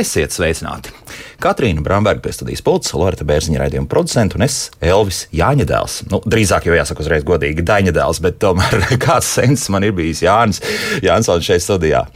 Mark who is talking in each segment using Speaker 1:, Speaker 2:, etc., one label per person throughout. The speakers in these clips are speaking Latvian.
Speaker 1: Esiet sveicināti! Katrīna Bramberga pie studijas pults, Lorita Bērziņa raidījuma producents un es Elvis Jāņa dēls. Nu, drīzāk jau jāsaka uzreiz godīgi Daņa dēls, bet tomēr kāds sens man ir bijis Jānis Jansons šeit studijā.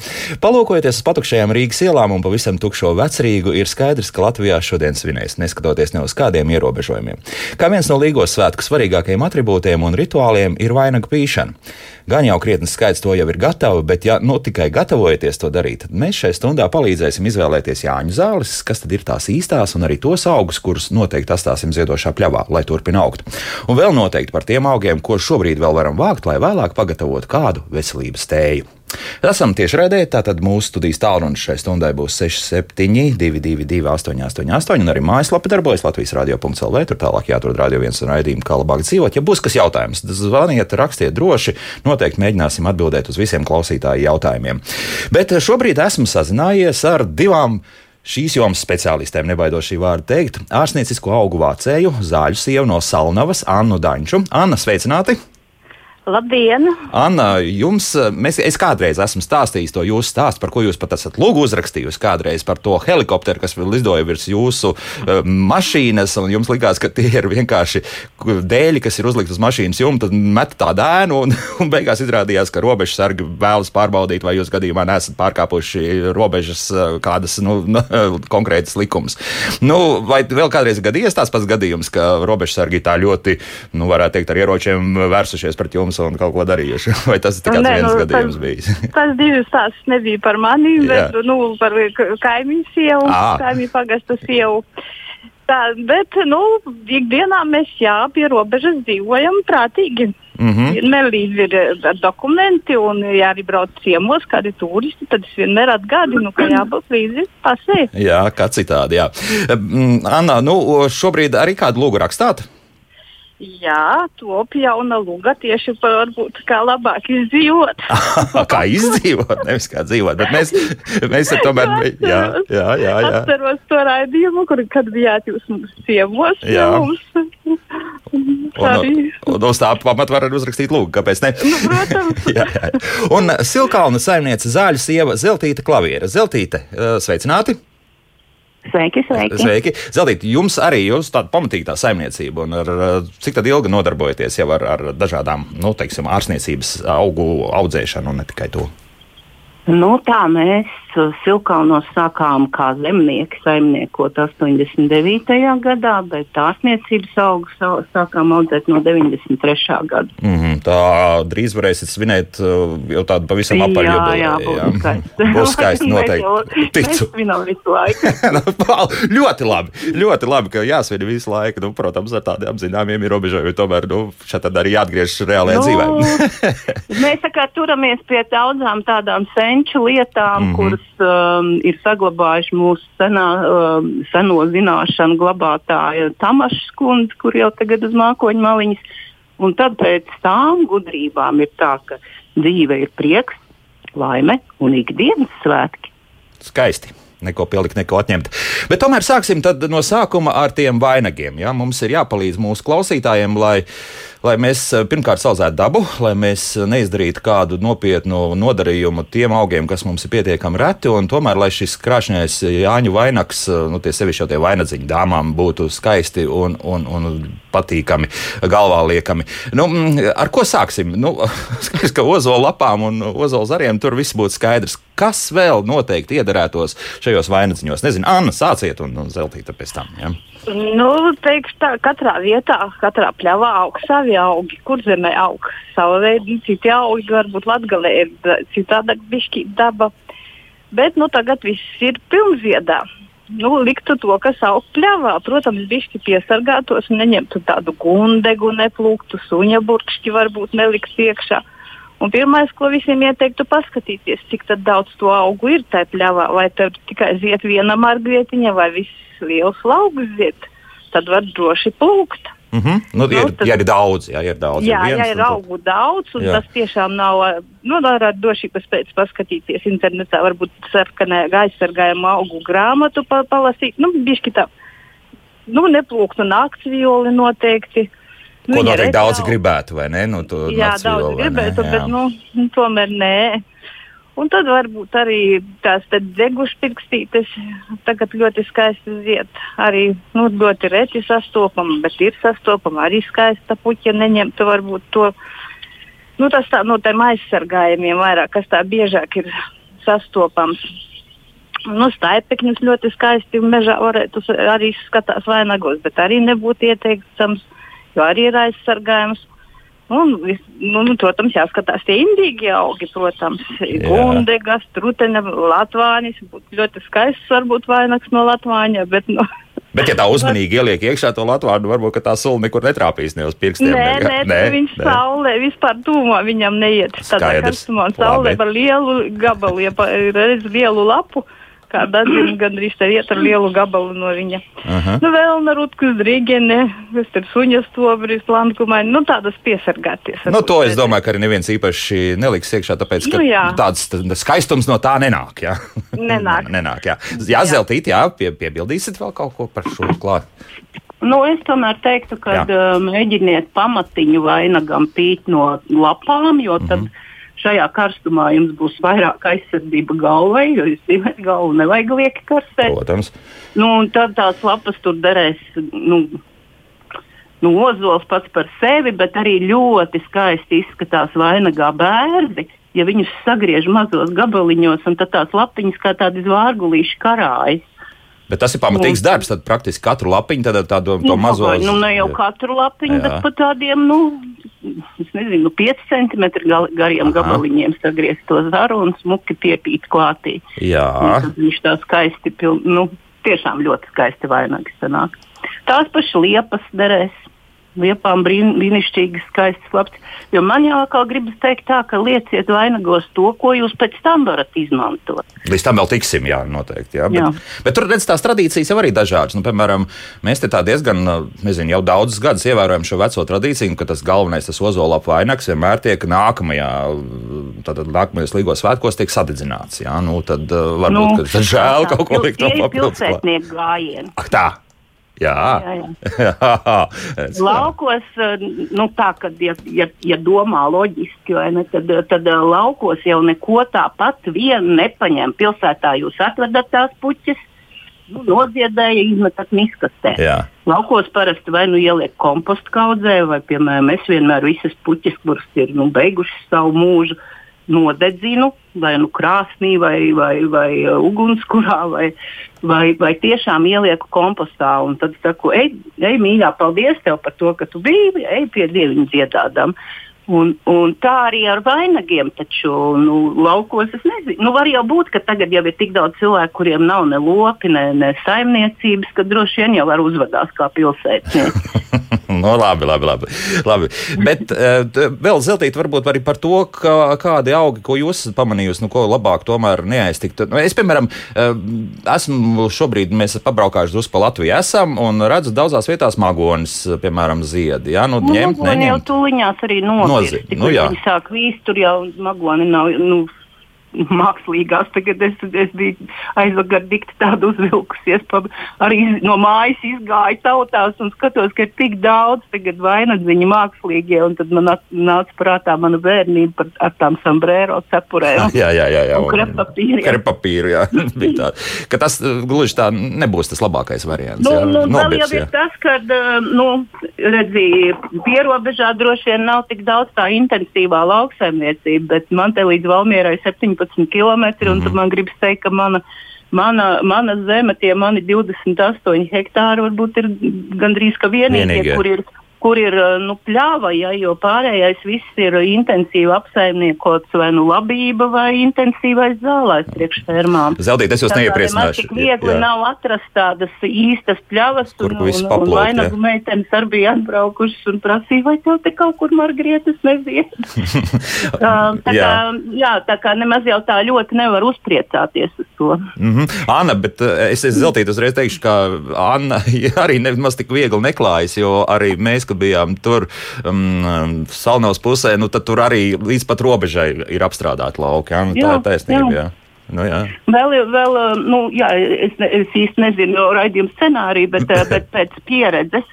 Speaker 1: Palūkojoties uz patukšajām Rīgas ielām un pavisam tukšo vecrīgu, ir skaidrs, ka Latvijā šodien svinēs, neskatoties ne uz kādiem ierobežojumiem. Kā viens no līgos svētku svarīgākajiem attribūtiem un rituāliem ir vainagu pīšana. Gan jau krietnes skaits to jau ir gatavi, bet ja nu tikai gatavojaties to darīt, tad mēs šai stundā palīdzēsim izvēlēties Jāņu zāles, kas tad ir tās īstās, un arī tos augus, kurus noteikti atstāsim ziedošā pļavā, lai turpina augt. Un vēl noteikti par tiem augiem, ko šobrīd vēl varam vākt, lai vēlāk pagatavotu kādu veselības tēju. Esam tieši redzē, tātad mūsu studijas tālrunis šai stundai būs 67, 222, 888, un arī mājaslapa darbojas Latvijas radio.cl. Tur tālāk jāatrod radio viens un raidījumu, kā labāk dzīvot. Ja būs kas jautājums, zvaniet, rakstiet droši, noteikti mēģināsim atbildēt uz visiem klausītāju jautājumiem. Bet šobrīd esmu sazinājies ar divām šīs jomas speciālistēm, nebaidos šī vārda teikt, ārstniecisko augu vācēju, zāļu sievu no Salnavas, Annu Daņču. Anna, sveicināti!
Speaker 2: Labdien!
Speaker 1: Anna, jums, mēs, es kādreiz esmu stāstījis to jūsu stāstu, par ko jūs pat esat lūgu uzrakstījusi. Kādreiz par to helikopteru, kas lidoja virs jūsu uh, mašīnas, un jums likās, ka tie ir vienkārši dēļi, kas ir uzlikti uz mašīnas jumta, tad met tā dēnu, un, un beigās izrādījās, ka robežu sargi vēlas pārbaudīt, vai jūs gadījumā nesat pārkāpuši robežas uh, kādas nu, konkrētas likumus. Nu, vai vēl kādreiz gadījies tās pats gadījums, ka robežu sargi tā ļoti, nu, varētu teikt, ar ieročiem vērsušies pret jums? Un kaut ko darījuši? Vai tas ir tikai viens nu, gadījums tas, bijis?
Speaker 2: tas divas tās nebija par mani, bet nu, par kaimiņu sievu, kaimiņu pagastu sievu. Tā, bet, nu, ikdienā mēs jā, pie robežas dzīvojam prātīgi. Mm -hmm. Vienmēr līdzi ir ar dokumenti, un, ja arī brauc ciemos, kādi turisti, tad es vienmēr atgādinu, ka jābūt līdzi pasē.
Speaker 1: Jā, kā citādi, jā. Anna, nu, šobrīd arī kādu lūgu rakstāt?
Speaker 2: Jā, top jauna luga tieši par varbūt kā labāk izdzīvot.
Speaker 1: kā izdzīvot, nevis kā dzīvot, bet mēs, mēs tomēr, jā, jā, jā, jā.
Speaker 2: Atceros to raidījumu, kur, kad bijāt jūs mums ciemos. Jā. Mums.
Speaker 1: Un, un uz tā pamata var uzrakstīt lūgu, kāpēc ne?
Speaker 2: Nu, protams. jā, jā.
Speaker 1: Un Silkalna saimniece Zāļu sieva Zeltīta Klaviera. Zeltīte, sveicināti!
Speaker 3: Sveiki, sveiki.
Speaker 1: sveiki. Zeltīt, jums arī ir tāda pamatīga saimniecība, un ar, cik ilgi nodarbojaties jau ar, ar dažādām, nu, teiksim, ārstniecības augu audzēšanu un ne tikai to?
Speaker 3: Nu, tā mēs Silkalnos sākām kā zemnieki saimniekot 89. gadā, bet ārstniecības augus sākām audzēt no 93. gada.
Speaker 1: Mm -hmm, tā drīz varēsiet svinēt uh, jau tādu pavisam apaļu
Speaker 3: jubileju. Jā, jā, būs skaisti.
Speaker 1: būs skaisti noteikti.
Speaker 3: Ticu. Laiku.
Speaker 1: ļoti labi, ļoti labi, ka jāsvin visu laiku. Nu, protams, ar tādiem apzināmiem ierobežojumiem tomēr nu, šeit arī jāatgriežas reālajā nu, dzīvē.
Speaker 3: mēs tā kā turamies pie daudzām tādām senču lietām, mm -hmm. kuras um, ir saglabājuši mūsu senā, um, seno zināšanu glabātāja Tamašs kundze, kur jau tagad uz mākoņu maliņas. Un tad pēc tām gudrībām ir tā, ka dzīve ir prieks, laime un ikdienas svētki.
Speaker 1: Skaisti neko pielikt, neko atņemt. Bet tomēr sāksim no sākuma ar tiem vainagiem. Ja? Mums ir jāpalīdz mūsu klausītājiem, lai lai mēs eh, pirmkārt audzētu dabu, lai mēs neizdarītu kādu nopietnu nodarījumu tiem augiem, kas mums ir pietiekami reti, un tomēr, lai šis krāšņais Jāņu vainags, eh, nu, tie sevišķi jau tie vainadziņi dāmām būtu skaisti un, un, un patīkami, galvā liekami. Nu, mm, ar ko sāksim? Nu, skaidrs, ka ozola lapām un ozola zariem tur viss būtu skaidrs. Kas vēl noteikti iederētos šajos vainadziņos? Nezinu, Anna, sāciet un, un zeltīta pēc tam. Ja?
Speaker 2: Nu, teikšu tā, katrā vietā, katrā pļavā aug savi augi, kur zemē aug sava veida, citi augi, varbūt latgalē ir citādāk bišķi daba. Bet, nu, tagad viss ir pilnziedā. Nu, liktu to, kas aug pļavā. Protams, bišķi piesargātos un neņemtu tādu gundegu, neplūktu suņa burkšķi, varbūt nelikt iekšā. Un pirmais, ko visiem ieteiktu, paskatīties, cik daudz to augu ir tajā pļavā. Vai tur tikai ziet viena margrietiņa, vai viss liels lauks ziet, tad var droši plūkt.
Speaker 1: Mm -hmm. nu, nu, ir, tad, ja ir daudz, jā, ir daudz.
Speaker 2: Jā, ja ir augu daudz, un jā. tas tiešām nav, nu, ar drošības pēc paskatīties internetā, varbūt sarkanē aizsargājumu augu grāmatu pa, palasīt, nu, bišķi tā, nu, neplūktu nakts violi noteikti.
Speaker 1: Nu, Ko noteikti daudzi gribētu, vai ne? Nu,
Speaker 2: jā, daudz gribētu, bet, nu, tomēr nē. Un tad varbūt arī tās degušpirkstītes tagad ļoti skaisti ziet. Arī nu, ļoti reti sastopama, bet ir sastopama arī skaista puķa. Neņemtu varbūt to, nu, tas tā no tiem aizsargājumiem vairāk, kas tā biežāk ir sastopams. Nu, Staipekņus ļoti skaisti mežā varētu arī skatās vainagos, bet arī nebūtu ieteicams, jo arī ir aizsargājums. Un, nu, nu, protams, jāskatās tie indīgi augi, protams, gundegas, trutene, latvānis. Ļoti skaists, varbūt vainags no latvāņa, bet, nu,
Speaker 1: Bet, ja tā uzmanīgi ieliek iekšā to latvāru, varbūt tā sula nekur netrāpīs ne uz pirkstiem.
Speaker 2: Nē, nē, nē viņš nē. saulē vispār tūmā viņam neiet. Tādā karstumā saulē par lielu gabalu, ja redz lielu lapu kā dadziņa gandrīz te iet ar lielu gabalu no viņa. -huh. Nu, vēl narutkus drīgene, kas ir suņa stobris, lankumaini, nu tādas piesargāties.
Speaker 1: Nu, to es domāju, ka arī neviens īpaši neliks iekšā, tāpēc, ka nu, jā. tāds skaistums no tā nenāk, jā.
Speaker 2: Nenāk.
Speaker 1: nenāk, jā. Jā. Zeltīt, jā, pie, piebildīsit vēl kaut ko par šo klāt.
Speaker 3: Nu, es tomēr teiktu, ka mēģiniet pamatiņu vainagam pīt no lapām, jo tad mm -hmm šajā karstumā jums būs vairāk aizsardzība galvai, jo jūs zināt, galvu nevajag lieki karstēt.
Speaker 1: Protams.
Speaker 3: Nu, tad tās lapas tur derēs. Nu, nu, ozols pats par sevi, bet arī ļoti skaisti izskatās vainagā bērni. Ja viņus sagriež mazos gabaliņos, un tad tās lapiņas kā tādi zvārgulīši karājas.
Speaker 1: Bet tas ir pamatīgs nu, darbs. Tad praktiski katru lapiņu, tad tādu
Speaker 3: nu,
Speaker 1: mazo.
Speaker 3: Nu, ne jau katru lapiņu, jā. bet pat tādiem, nu, nezinu, 5 cm gariem Aha. gabaliņiem sagriezt to zaru un smuki piepīt klātī.
Speaker 1: Jā.
Speaker 3: Viņš tā skaisti, pil, nu, tiešām ļoti skaisti vainags sanāk. Tās pašas liepas derēs liepām brīnišķīgi skaists labs. Jo man jau atkal gribas teikt tā, ka lieciet vainagos to, ko jūs pēc tam varat izmantot.
Speaker 1: Līdz tam vēl tiksim, jā, noteikti. Jā. Bet, jā. bet tur redz tās tradīcijas jau arī dažādas. Nu, piemēram, mēs te tā diezgan, nezinu, jau daudzus gadus ievērojam šo veco tradīciju, ka tas galvenais, tas ozola vainags vienmēr tiek nākamajā, tātad nākamajos līgos svētkos tiek sadedzināts. Jā, nu, tad varbūt, nu, ka žēl kaut ko likt
Speaker 3: to papildus. Pilsētnieku gājienu.
Speaker 1: Ak tā! Jā, jā, jā. jā.
Speaker 3: laukos, eh, nu tā, kad, ja, ja, ja domā loģiski, ne, tad, tad eh, laukos jau neko tāpat vienu nepaņem. Pilsētā jūs atvedat tās puķis, nu, noziedēja, izmetat miskastē. Jā. Laukos parasti vai nu ieliek kompostu kaudzē, vai, piemēram, es vienmēr visas puķis, kuras ir nu, beigušas savu mūžu, nodedzinu vai nu krāsnī, vai, vai, vai uh, ugunskurā, vai, vai, vai tiešām ielieku kompostā. Un tad saku, ej, ej, mīļā, paldies tev par to, ka tu biji, ej pie dieviņa dziedādām. Un, un tā arī ar vainagiem, taču nu, laukos es nezinu. Nu, var jau būt, ka tagad jau ir tik daudz cilvēku, kuriem nav ne lopi, ne, ne saimniecības, ka droši vien jau var uzvedās kā pilsētnieki.
Speaker 1: no, labi, labi, labi, labi. Bet uh, vēl zeltīt varbūt arī par to, ka, kādi augi, ko jūs esat pamanījusi, nu, ko labāk tomēr neaiztikt. Nu, es, piemēram, uh, esmu šobrīd, mēs pabraukājuši drusku pa Latviju esam un redzu daudzās vietās magonis, piemēram, ziedi. Ja? Nu,
Speaker 3: nu, ņemt, neņemt. Jau tuliņās arī nozirsti. Nu, jā. Viņi sāk vīst, tur jau magoni nav. Nu, mākslīgās. Tagad es, es biju aizvakar dikti tādu uzvilkusies, pa, arī no mājas izgāju tautās un skatos, ka ir tik daudz tagad vainagdziņu mākslīgie, tad man nāca prātā mana bērnība par, ar tām sombrero cepurēm.
Speaker 1: Jā, jā, jā. jā
Speaker 3: krepapīru.
Speaker 1: Krepapīru, jā. tā, ka tas uh, gluži tā nebūs tas labākais variants.
Speaker 3: Nu, jā, nu, Nobirds, vēl jau ir tas, ka, uh, nu, redzi, pierobežā droši vien nav tik daudz tā intensīvā lauksaimniecība, bet man te līdz Valmierai 17 15 km. Mm. Tad man gribas teikt, ka mana, mana, mana zeme, tie mani 28 hektāri, varbūt ir gandrīz vienīgie, vienīgie. kur ir kur ir eh, nu, pļāva, ja, jo pārējais viss ir intensīvi apsaimniekots vai nu labība vai intensīvais zālais priekš fermām.
Speaker 1: Zeldīt, es jūs neiepriecināšu.
Speaker 3: Tik viegli jā. nav atrast tādas īstas pļavas,
Speaker 1: kur
Speaker 3: un, un, un vainagu meitenes arī bija atbraukušas un prasīja, vai tev te kaut kur margrietas neziet. uh, tā, jā. kā, jā, tā kā nemaz jau tā ļoti nevar uzpriecāties uz to.
Speaker 1: Mm -hmm. Anna, bet es, es Zeltīt uzreiz teikšu, ka Anna arī nemaz tik viegli neklājas, jo arī mēs, kad bijām tur um, Salnavas pusē, nu, tad tur arī līdz pat robežai ir apstrādāti lauki. Ja? Nu, jā, tā ir taisnība. Jā. Jā. Nu, jā.
Speaker 3: vēl, vēl, nu, jā, es, es īsti nezinu raidījuma scenāriju, bet, bet pēc pieredzes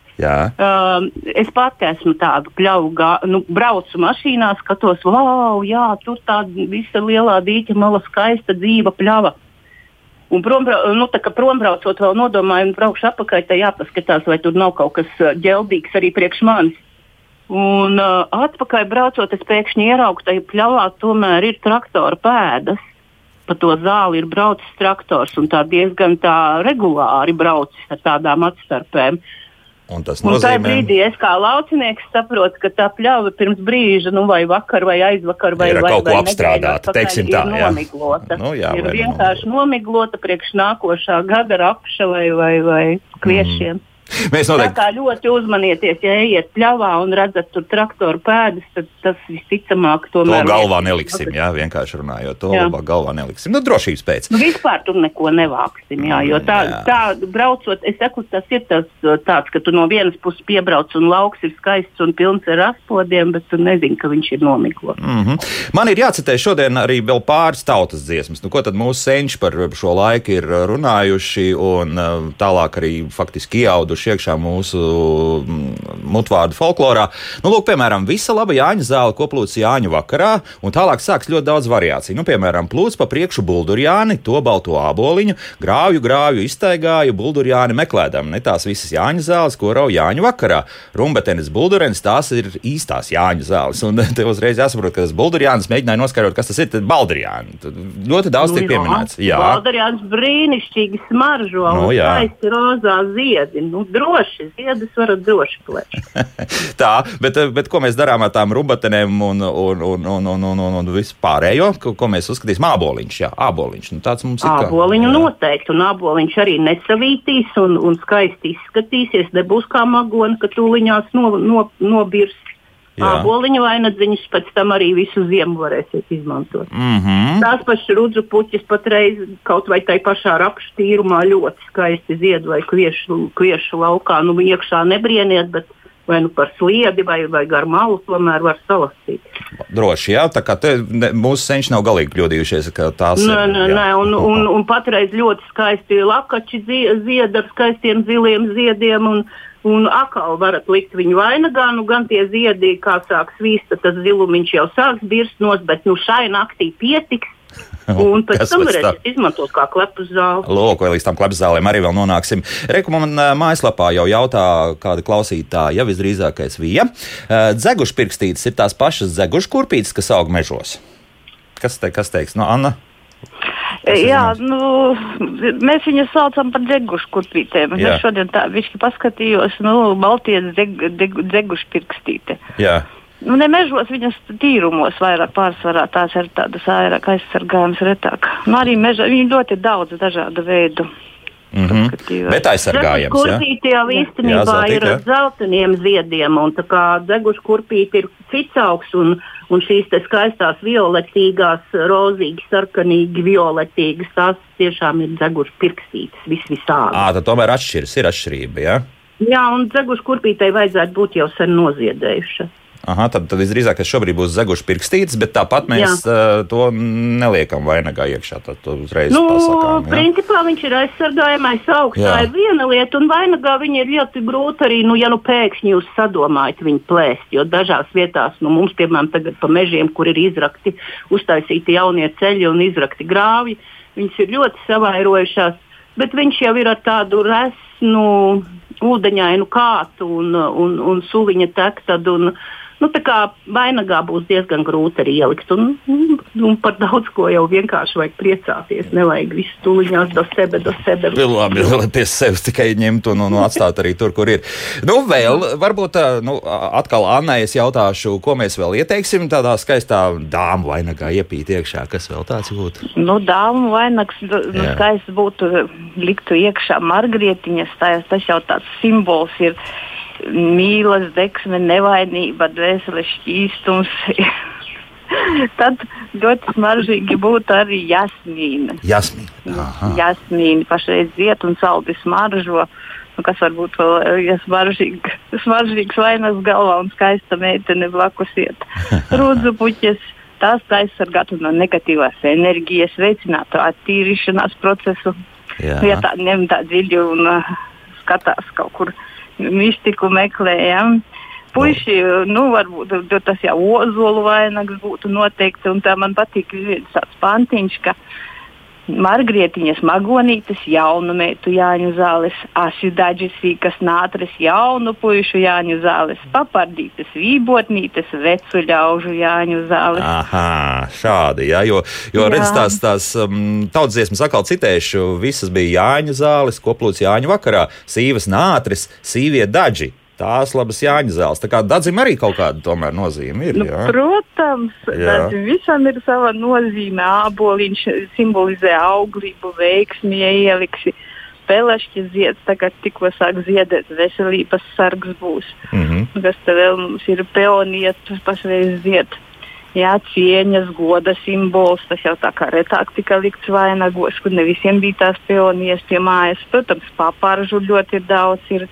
Speaker 3: Uh, es pati esmu tāda pļauju, gā, nu, braucu mašīnā, skatos, wow, jā, tur tāda visa lielā dīķa mala skaista dzīva pļava. Un prom, nu, tā, prombraucot, vēl nodomāju, un braukšu apakaļ, tā jāpaskatās, vai tur nav kaut kas ģeldīgs arī priekš manis. Un uh, atpakaļ braucot, es pēkšņi ieraugu, ka pļavā tomēr ir traktora pēdas. Pa to zāli ir braucis traktors un tā diezgan tā regulāri braucis ar tādām atstarpēm.
Speaker 1: Un tas
Speaker 3: un
Speaker 1: nozīmē,
Speaker 3: ka brīdī es kā laucinieks saprotu, ka tā pļauja pirms brīža, nu, vai vakar, vai aizvakar, vai,
Speaker 1: ir
Speaker 3: vai,
Speaker 1: kaut ko
Speaker 3: vai
Speaker 1: apstrādāta. Teiksim tā, jā.
Speaker 3: nomiglota.
Speaker 1: Nu, jā,
Speaker 3: ir
Speaker 1: nu
Speaker 3: vienkārši nomiglota priekš nākošā gada rapša vai, vai, vai kviešiem. Mm.
Speaker 1: Mēs
Speaker 3: Tā
Speaker 1: noteikti
Speaker 3: kā ļoti uzmanieties, ja ejiet pļavā un redzat tur traktoru pēdas, tad tas visticamāk
Speaker 1: to
Speaker 3: tomēr.
Speaker 1: galvā neliksim. Jā, vienkārši runājot, to
Speaker 3: Jā.
Speaker 1: labāk galvā neliksim. Nu, drošības pēc.
Speaker 3: Nu, vispār tur neko nevāksim, jā, jo tā,
Speaker 1: Jā.
Speaker 3: tā braucot, es saku, tas ir tas tāds, ka tu no vienas puses piebrauc un lauks ir skaists un pilns ar aspodiem, bet tu nezini, ka viņš ir nomiglots.
Speaker 1: Mm -hmm. Man ir jācitē šodien arī vēl pāris tautas dziesmas. Nu, ko tad mūsu senči par šo laiku ir runājuši un tālāk arī faktiski iauduši iekšā mūsu mm, mutvārdu folklorā. Nu, lūk, piemēram, visa laba Jāņa zāle, ko plūcis Jāņu vakarā, un tālāk sāks ļoti daudz variāciju. Nu, piemēram, plūcis pa priekšu buldurjāni, to balto āboliņu, grāvju, grāvju iztaigāju, buldurjāni meklēdam. Ne tās visas Jāņa zāles, ko rauj Jāņu vakarā. Rumbetenis, buldurens, tās ir īstās Jāņu zāles. Un te uzreiz jāsaprot, ka tas buldurjānis mēģināja noskaidrot, kas tas ir. Tad baldurjāni. Ļoti daudz tiek pieminēts. Jā,
Speaker 3: Valdarjāns brīnišķīgi smaržo
Speaker 1: Nu, jā.
Speaker 3: skaisti rozā ziedi. Nu, droši, ziedus varat droši plēst.
Speaker 1: tā, bet, bet ko mēs darām ar tām rumbatenēm un, un, un, un, un, un, un, un visu pārējo, ko, ko mēs uzskatīsim? Āboliņš, jā, āboliņš. Nu, tāds mums ir. kā-
Speaker 3: Āboliņu
Speaker 1: jā.
Speaker 3: noteikti, un āboliņš arī nesavītīs un, un skaisti izskatīsies. Nebūs kā magona, ka tūliņās no, no, nobirs.
Speaker 1: Jā.
Speaker 3: Āboliņu vainagdziņus pēc tam arī visu ziemu varēsiet izmantot.
Speaker 1: Mm -hmm.
Speaker 3: Tās pašas rudzu puķis patreiz kaut vai tai pašā rapšu tīrumā ļoti skaisti zied vai kviešu, kviešu laukā. Nu, iekšā nebrieniet, bet vai nu par sliedi vai, vai gar malu tomēr var salastīt.
Speaker 1: Droši, jā, tā kā te, ne, mūsu senči nav galīgi kļūdījušies, ka tās
Speaker 3: Nē,
Speaker 1: ir.
Speaker 3: nē, nē, un, un, un patreiz ļoti skaisti lakači zie- zied ar skaistiem ziliem ziediem. Un, Un atkal varat likt viņu vainagā, nu gan tie ziedi, kā sāk svīst, tad tas zilumiņš jau sāks birst nos, bet nu šai naktī pietiks. Un pēc tam varēsiet izmantot kā klepus zāli.
Speaker 1: Lūk, vai līdz tam klapzālēm arī vēl nonāksim. Reku man mājaslapā jau jautā, kāda klausītāja, ja visdrīzākais vija. Dzegušu pirkstītes ir tās pašas dzegušu kurpītes, kas aug mežos. Kas, te, kas teiks? No Anna?
Speaker 2: Jā, nu, mēs viņus saucam par dzegušu kurpītēm.
Speaker 1: Jā.
Speaker 2: Es šodien tā višķi paskatījos, nu, Baltijas dzeg, dzeg, dzegušu pirkstīte.
Speaker 1: Jā.
Speaker 2: Nu, ne mežos, viņas tīrumos vairāk pārsvarā tās ir tādas vairāk aizsargājamas retāk. Nu, arī mežā viņi ļoti daudz dažādu veidu.
Speaker 1: Mm -hmm. Bet aizsargājams.
Speaker 3: Kurpīte jau īstenībā
Speaker 1: Jā, zeltīte,
Speaker 3: ir ar zeltainiem ziediem, un tā kā dzeguša kurpīte ir cits augs, un, un šīs skaistās violetīgās, rozīgi, sarkanīgi violetīgas, tās tiešām ir dzeguša pirkstītes, vis visādi.
Speaker 1: Ā, tad tomēr atšķiras, ir atšķirība. Jā?
Speaker 3: Jā, un dzeguša kurpītei vajadzētu būt jau sen noziedējuša.
Speaker 1: Aha, tad, tad visdrīzāk tas šobrīd būs zeguši pirkstītes, bet tāpat mēs uh, to neliekam vainagā iekšā. Tad uzreiz
Speaker 3: Nu,
Speaker 1: pasakām. jā.
Speaker 3: principā viņš ir aizsargājamais augs.
Speaker 1: Jā.
Speaker 3: Tā ir viena lieta, un vainagā viņa ir ļoti grūti arī, nu, ja nu pēkšņi jūs sadomājat viņu plēst. Jo dažās vietās, nu, mums, piemēram, tagad pa mežiem, kur ir izrakti, uztaisīti jaunie ceļi un izrakti grāvji, viņas ir ļoti savairojušās. Bet viņš jau ir ar tādu resnu, ūdeņainu kātu un, un, un suliņa tek. Nu, tā kā vainagā būs diezgan grūti arī ielikt. Un, un, un par daudz ko jau vienkārši vajag priecāties. Nevajag visu tuliņās do sebe, do sebe.
Speaker 1: Labi, lai pie sevis tikai ņemt un, un atstāt arī tur, kur ir. Nu, vēl, varbūt, nu, atkal Annai es jautāšu, ko mēs vēl ieteiksim tādā skaistā dāmu vainagā iepīt iekšā. Kas vēl tāds būtu?
Speaker 2: Nu, dāmu vainags, nu, skaists būtu liktu iekšā margrietiņas. Tā, tas jau tāds simbols ir mīlas, deksme, nevainība, dvēseles šķīstums. Tad ļoti smaržīgi būtu arī jasmīna.
Speaker 1: Jasmīna.
Speaker 2: Jasmīna pašreiz ziet un saldi smaržo. Nu, kas varbūt vēl eh, ja smaržīgi, smaržīgs vainas galvā un skaista meitene blakus iet. Rūdzu puķis. Tās aizsargātu no negatīvās enerģijas, veicinātu attīrīšanās procesu.
Speaker 1: Jā.
Speaker 2: Ja tā ņem tā dziļi un uh, skatās kaut kur mistiku meklējam. Puisi, nu, varbūt tas jau ozolu vainags būtu noteikti, un tā man patīk tāds pantiņš, ka Margrietiņas magonītes, jaunu meitu Jāņu zāles, asidaģis sīkas nātris, jaunu puišu Jāņu zāles, papardītes, vībotnītes, vecu ļaužu Jāņu zāles.
Speaker 1: Aha, šādi, jā, jo, jo
Speaker 2: Jā.
Speaker 1: redz tās, tās um, tautas dziesmas atkal citēšu, visas bija Jāņu zāles, koplūts Jāņu vakarā, sīvas nātris, sīvie daži. Tās labas Jāņu zāles. Tā kā dadzim arī kaut kāda tomēr nozīme ir.
Speaker 2: Nu,
Speaker 1: Jā.
Speaker 2: protams, bet visam ir sava nozīme. Āboliņš simbolizē auglību, veiksmi, ieliksi. Pelašķi zieds tagad tikko sāk ziedēt, veselības sargs būs.
Speaker 1: Mhm.
Speaker 2: Kas te vēl mums ir peonietis, pašreiz zied. Jā, cieņas, goda simbols, tas jau tā kā retāk tika likts vainagos, kur ne visiem bija tās peonijas pie mājas. Protams, papāržu ļoti ir daudz, ir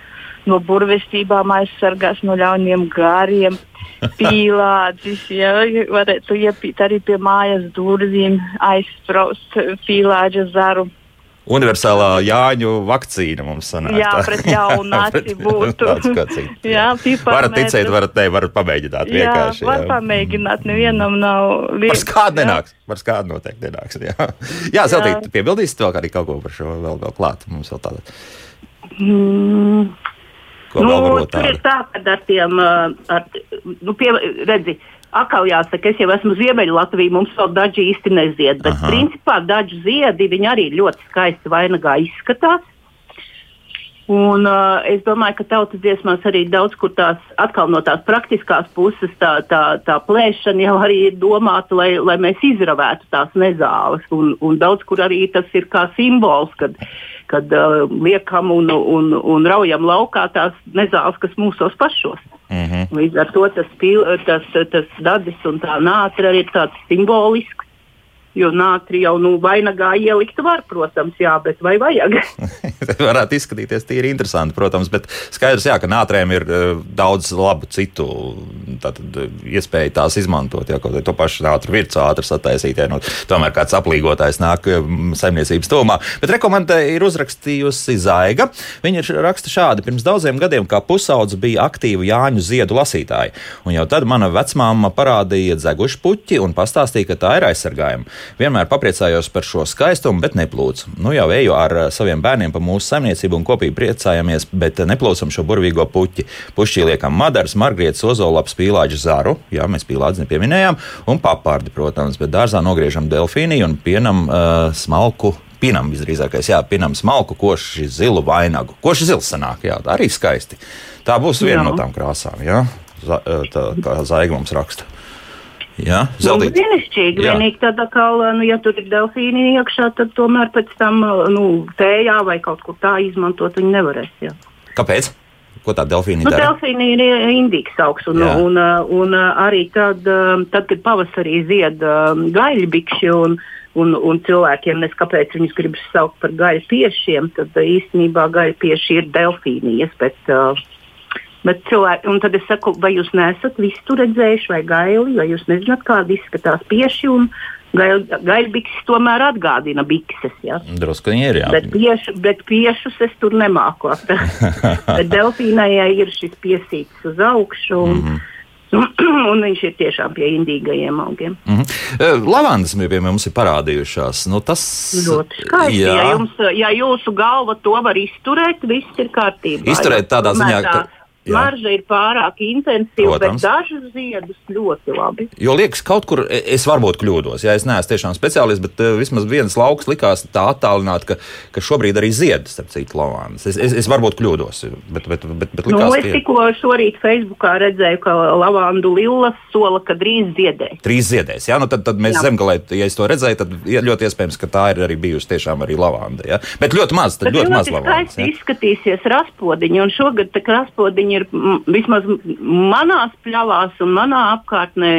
Speaker 2: no burvestībām aizsargās no ļauniem gāriem, pīlādzis, jā, varētu iepīt arī pie mājas durvīm, aizspraust pīlāģa zaru.
Speaker 1: Universālā Jāņu vakcīna mums sanāk.
Speaker 2: Jā, pret jaunu naci būtu. Jā.
Speaker 1: Varat ticēt, varat ne, varat pamēģināt vienkārši.
Speaker 2: Jā, var pamēģināt, nevienam nav
Speaker 1: Par
Speaker 2: liekas.
Speaker 1: skādu
Speaker 2: jā.
Speaker 1: nenāks. Par skādu noteikti nenāks. Jā, jā Zeltīt, piebildīsit vēl arī kaut ko par šo vēl, vēl klāt. Mums vēl tāda,
Speaker 3: Mm,
Speaker 1: ko
Speaker 3: nu, tur ir tā, ka ar tiem, uh, ar, nu, pie, redzi, atkal jāsaka, es jau esmu Ziemeļlatvija, mums vēl daži īsti nezied, bet
Speaker 1: Aha.
Speaker 3: Principā daži ziedi, viņi arī ļoti skaisti vainagā izskatās. Un, uh, es domāju, ka tautas dziesmās arī daudz kur tās atkal no tās praktiskās puses tā, tā, tā plēšana jau arī ir domāta, lai, lai mēs izravētu tās nezāles. Un, un daudz kur arī tas ir kā simbols, kad, kad uh, liekam un, un, un raujam laukā tās nezāles, kas mūsos pašos.
Speaker 1: Mhm.
Speaker 3: Līdz ar to tas, pil, tas, tas dadis un tā nātra arī ir tāds simbolisks. Jo nātri jau nu, vainagā ielikt var, protams, jā, bet vai vajag?
Speaker 1: varētu izskatīties tīri interesanti, protams, bet skaidrs, jā, ka nātrēm ir eh, daudz labu citu tātad, eh, iespēju tās izmantot. Jā, kaut arī to pašu nātru virsmu ātri sataisīt, ja nu, tomēr kāds aplīgotājs nāk eh, saimniecības tūmā. Bet rekomendē ir uzrakstījusi Zaiga. Viņa raksta šādi: pirms daudziem gadiem kā pusaudze bija aktīva Jāņu ziedu lasītāja, un jau tad mana vecmāma parādīja dzegušu puķi un pastāstīja, ka tā ir aizsargājama. Vienmēr papriecājos par šo skaistumu, bet neplūcu. Nu jau eju ar eh, saviem bērniem pa mūsu saimniecību un kopīgi priecājamies, bet neplūcam šo burvīgo puķi. Pušķī liekam madars, margrietas, ozolaps, pīlāģa zaru, jā, mēs pīlāģi nepieminējām, un papārdi, protams, bet dārzā nogriežam delfīniju un pienam uh, smalku. Pinam visdrīzākais, jā, pinam smalku, koši zilu vainagu. Koši zils sanāk, jā, arī skaisti. Tā būs viena
Speaker 3: Jā.
Speaker 1: no tām krāsām, jā, eh, tā kā zaiga mums raksta. Jā,
Speaker 3: Nu,
Speaker 1: zeltīt.
Speaker 3: Brīnišķīgi.
Speaker 1: Jā.
Speaker 3: Vienīgi tādā kā, nu, ja tur ir delfīni iekšā, tad tomēr pēc tam nu, tējā vai kaut kur tā izmantot viņi nevarēs. Jā.
Speaker 1: Kāpēc? Ko tā delfīna
Speaker 3: Nu,
Speaker 1: dara?
Speaker 3: delfīni ir eh, indīgs augs, un,
Speaker 1: Jā.
Speaker 3: un, un arī tad, um, tad, kad pavasarī zied um, gaļbikši un, un, un cilvēkiem neskapēc viņus gribas saukt par gaļu piešiem, tad īstenībā gaļu pieši ir delfīnijas. Bet, uh, Bet cilvēki, un tad es saku, vai jūs neesat visu redzējuši, vai gaili, vai jūs nezināt, kāda izskatās pieši. Gaļbikses tomēr atgādina bikses. Ja?
Speaker 1: Drusku ir, jā.
Speaker 3: Bet, piešu, bet piešus es tur nemāku delfīnai ir šis piesīts uz augšu. Un, mm -hmm. un viņš ir tiešām pie indīgajiem augiem.
Speaker 1: Mm -hmm. Lavandas mums ir parādījušās. Nu, tas
Speaker 3: Ļoti skaisti. Ja, jums, ja jūsu galva to var izturēt, viss ir kārtībā.
Speaker 1: Izturēt tādā ziņā, ka- jā.
Speaker 3: Marža ir pārāk intensīva,
Speaker 1: Protams.
Speaker 3: bet dažus ziedus ļoti labi.
Speaker 1: Jo liekas, kaut kur e, es varbūt kļūdos. Ja es neesmu tiešām speciālists, bet uh, vismaz viens lauks likās tā attālināti, ka, ka šobrīd arī zied, starp citu, lavandas. Es, es, es varbūt kļūdos, bet, bet, bet, bet
Speaker 3: Nu,
Speaker 1: likās,
Speaker 3: es
Speaker 1: ka ir
Speaker 3: tikko šorīt Facebookā redzēju, ka lavandu lillas sola, ka drīz ziedēs.
Speaker 1: trīs ziedēs. Ja? Nu, tad, tad mēs
Speaker 3: Jā.
Speaker 1: zemgalē, ja es to redzēju, tad ļoti iespējams, ka tā ir arī bijusi tiešām arī lavanda. Ja? Bet ļoti maz, tad
Speaker 3: Bet
Speaker 1: ļoti maz
Speaker 3: ļoti
Speaker 1: lavandas.
Speaker 3: skaisti
Speaker 1: Ja?
Speaker 3: izskatīsies raspodiņi, un šogad tā kā raspodiņi ir vismaz manās pļavās un manā apkārtnē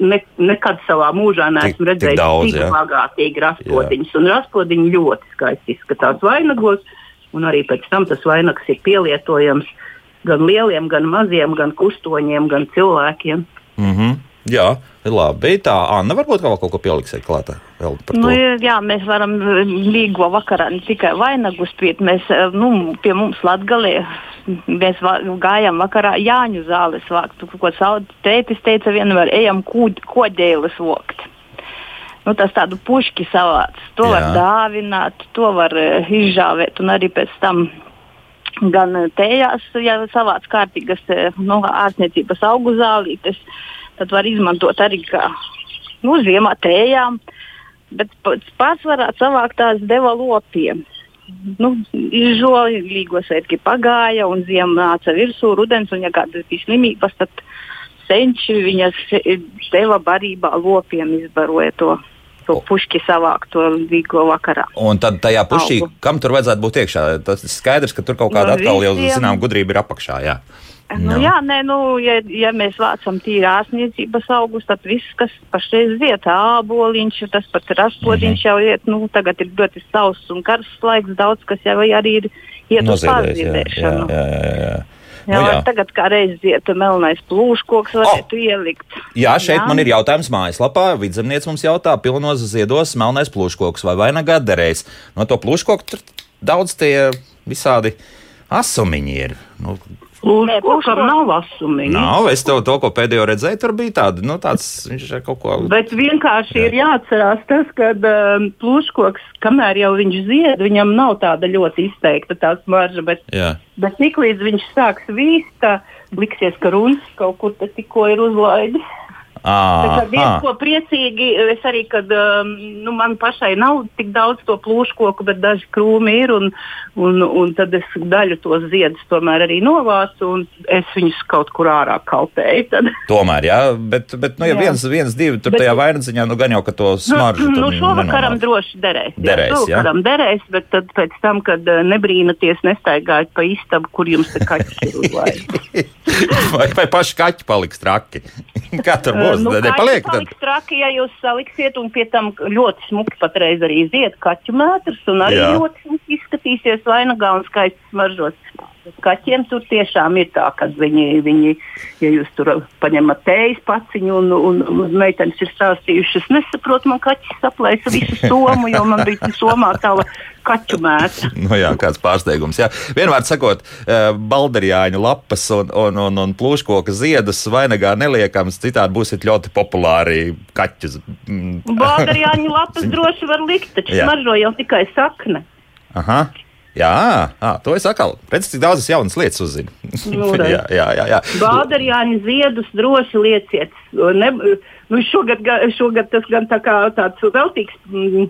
Speaker 3: ne, nekad savā mūžā neesmu redzējis tik bagātīgi raspodiņus. Un raspodiņi ļoti skaisti izskatās vainagos, un arī pēc tam tas vainags ir pielietojams gan lieliem, gan maziem, gan kustoņiem, gan cilvēkiem.
Speaker 1: Mm -hmm. Jā, labi. Tā Anna varbūt vēl kaut ko pieliksiet klātā.
Speaker 2: Nu, jā, mēs varam līgo vakarā ne tikai vainagus piet, mēs, nu, pie mums Latgalē, mēs va, gājām vakarā Jāņu zāles vākt, ko savu tētis teica vienmēr, ejam kūd, kodēles vokt. Nu, tas tādu puški savāds, to jā. var dāvināt, to var uh, izžāvēt un arī pēc tam gan tējās, ja savāds kārtīgas nu, ārstniecības augu zālītes, tad var izmantot arī kā nu, ziemā tējām. Bet pārsvarā savākt tās deva lopiem. Nu, Izžēlīgo svētki pagāja, un ziema nāca virsū, rudens, un ja kādas bija slimības, tad senči viņas deva barībā lopiem izbaroja to. To puški savākt, to līgo vakarā.
Speaker 1: Un tad tajā pušī, Augu. kam tur vajadzētu būt iekšā? Tas ir skaidrs, ka tur kaut kāda no atkal jau, zinām, gudrība ir apakšā. Jā.
Speaker 2: Nu, no. Jā, nē, nu, ja, ja mēs vācam tīri ārstniecības augus, tad viss, kas pašreiz iet, āboliņš, tas pats raspodiņš mm -hmm. jau iet, nu, tagad ir ļoti sauss un karsts laiks, daudz kas jau arī ir iet uz pārzīdēšanu. Jā, jā, jā, jā. Jā, nu, jā. Tagad kā reizes iet melnais plūškoks, varētu oh. ielikt.
Speaker 1: Jā, šeit jā. man ir jautājums mājaslapā. Vidzemnieks mums jautā, pilnos ziedos melnais plūškoks vai vainagā derēs. No to plūškoku tur daudz tie visādi asumiņi ir. Nu,
Speaker 3: Lūdzu, nav asumīgi.
Speaker 1: Nav, es tev to, ko pēdējo redzēju, tur bija tāda, nu, tāds, viņš ir kaut ko.
Speaker 3: Bet vienkārši jā. ir jāatcerās tas, ka um, plūškoks, kamēr jau viņš zied, viņam nav tāda ļoti izteikta tā smarža, bet, jā. bet tiklīdz viņš sāks vīst, tā liksies, ka runas kaut kur tikko ir uzlaidis.
Speaker 1: À,
Speaker 3: viens, ko priecīgi, es arī, kad um, nu, man pašai nav tik daudz to plūškoku, bet daži krūmi ir, un, un, un tad es daļu tos ziedus tomēr arī novācu, un es viņus kaut kur ārā kalpēju. Tad.
Speaker 1: Tomēr, jā, bet, bet nu, ja jā. viens, viens, divi tur bet, tajā vainadziņā, nu gan jau, ka to nu, smaržu.
Speaker 3: Nu, nu šovakaram droši derēs.
Speaker 1: Derēs, jā,
Speaker 3: šovakaram derēs, bet tad pēc tam, kad uh, nebrīnaties, nestaigājat pa istabu, kur jums te kaķis ir uzlaidis.
Speaker 1: vai, vai paši kaķi paliks traki? Kā tur būs?
Speaker 3: Nu, nepaliek. Tad... Traki, ja jūs saliksiet, un pie tam ļoti smuki patreiz arī zied kaķu mētrs, un arī Jā. ļoti smuki izskatīsies vainagā un skaisti smaržos. Kaķiem tur tiešām ir tā, ka viņi, viņi ja jūs tur paņemat tējas paciņu un, un, un meitenes ir stāstījušas, nesaprotu, man kaķis saplēsa visu somu, jo man bija somā tāda kaķu mēta.
Speaker 1: nu jā, kāds pārsteigums. Jā. Vienmēr sakot, eh, balderjāņu lapas un, un, un, un plūškoka ziedus vainagā neliekams, citādi būsiet ļoti populāri kaķus.
Speaker 3: balderjāņu lapas droši var likt, taču smaržo jau tikai sakne.
Speaker 1: Aha. Jā, à, to es atkal redzu, cik daudzas jaunas lietas uzzinu. Nu, jā, jā, jā, jā.
Speaker 3: Bādarjāņu ziedus droši lieciet. Ne, nu šogad, šogad tas gan tā kā tāds veltīgs mm,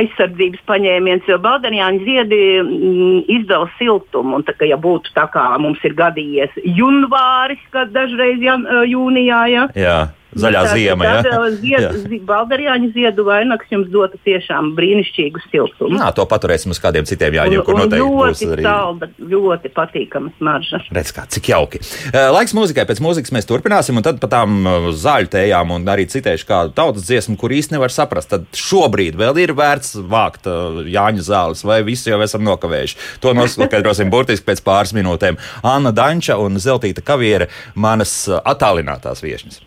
Speaker 3: aizsardzības paņēmiens, jo Bādarjāņu ziedi mm, izdala siltumu. Un, tā, ka, ja būtu tā kā mums ir gadījies junvāris, kad dažreiz jan, jūnijā, ja,
Speaker 1: jā zaļā tā, ziema.
Speaker 3: Tā, ja? zied, Balderjāņu ziedu vainags jums dota tiešām brīnišķīgu siltumu.
Speaker 1: Jā, to paturēsim uz kādiem citiem jāņem, kur noteikti būs
Speaker 3: arī. Salda, ļoti patīkama smarža.
Speaker 1: Redz kā, cik jauki. Laiks mūzikai, pēc mūzikas mēs turpināsim, un tad pa tām zāļu tējām un arī citēšu kādu tautas dziesmu, kur īsti nevar saprast, tad šobrīd vēl ir vērts vākt Jāņu zāles, vai visi jau esam nokavējuši. To noskaidrosim burtiski pēc pāris minūtēm. Anna Danča un Zeltīta Kaviere, manas attālinātās viešņas.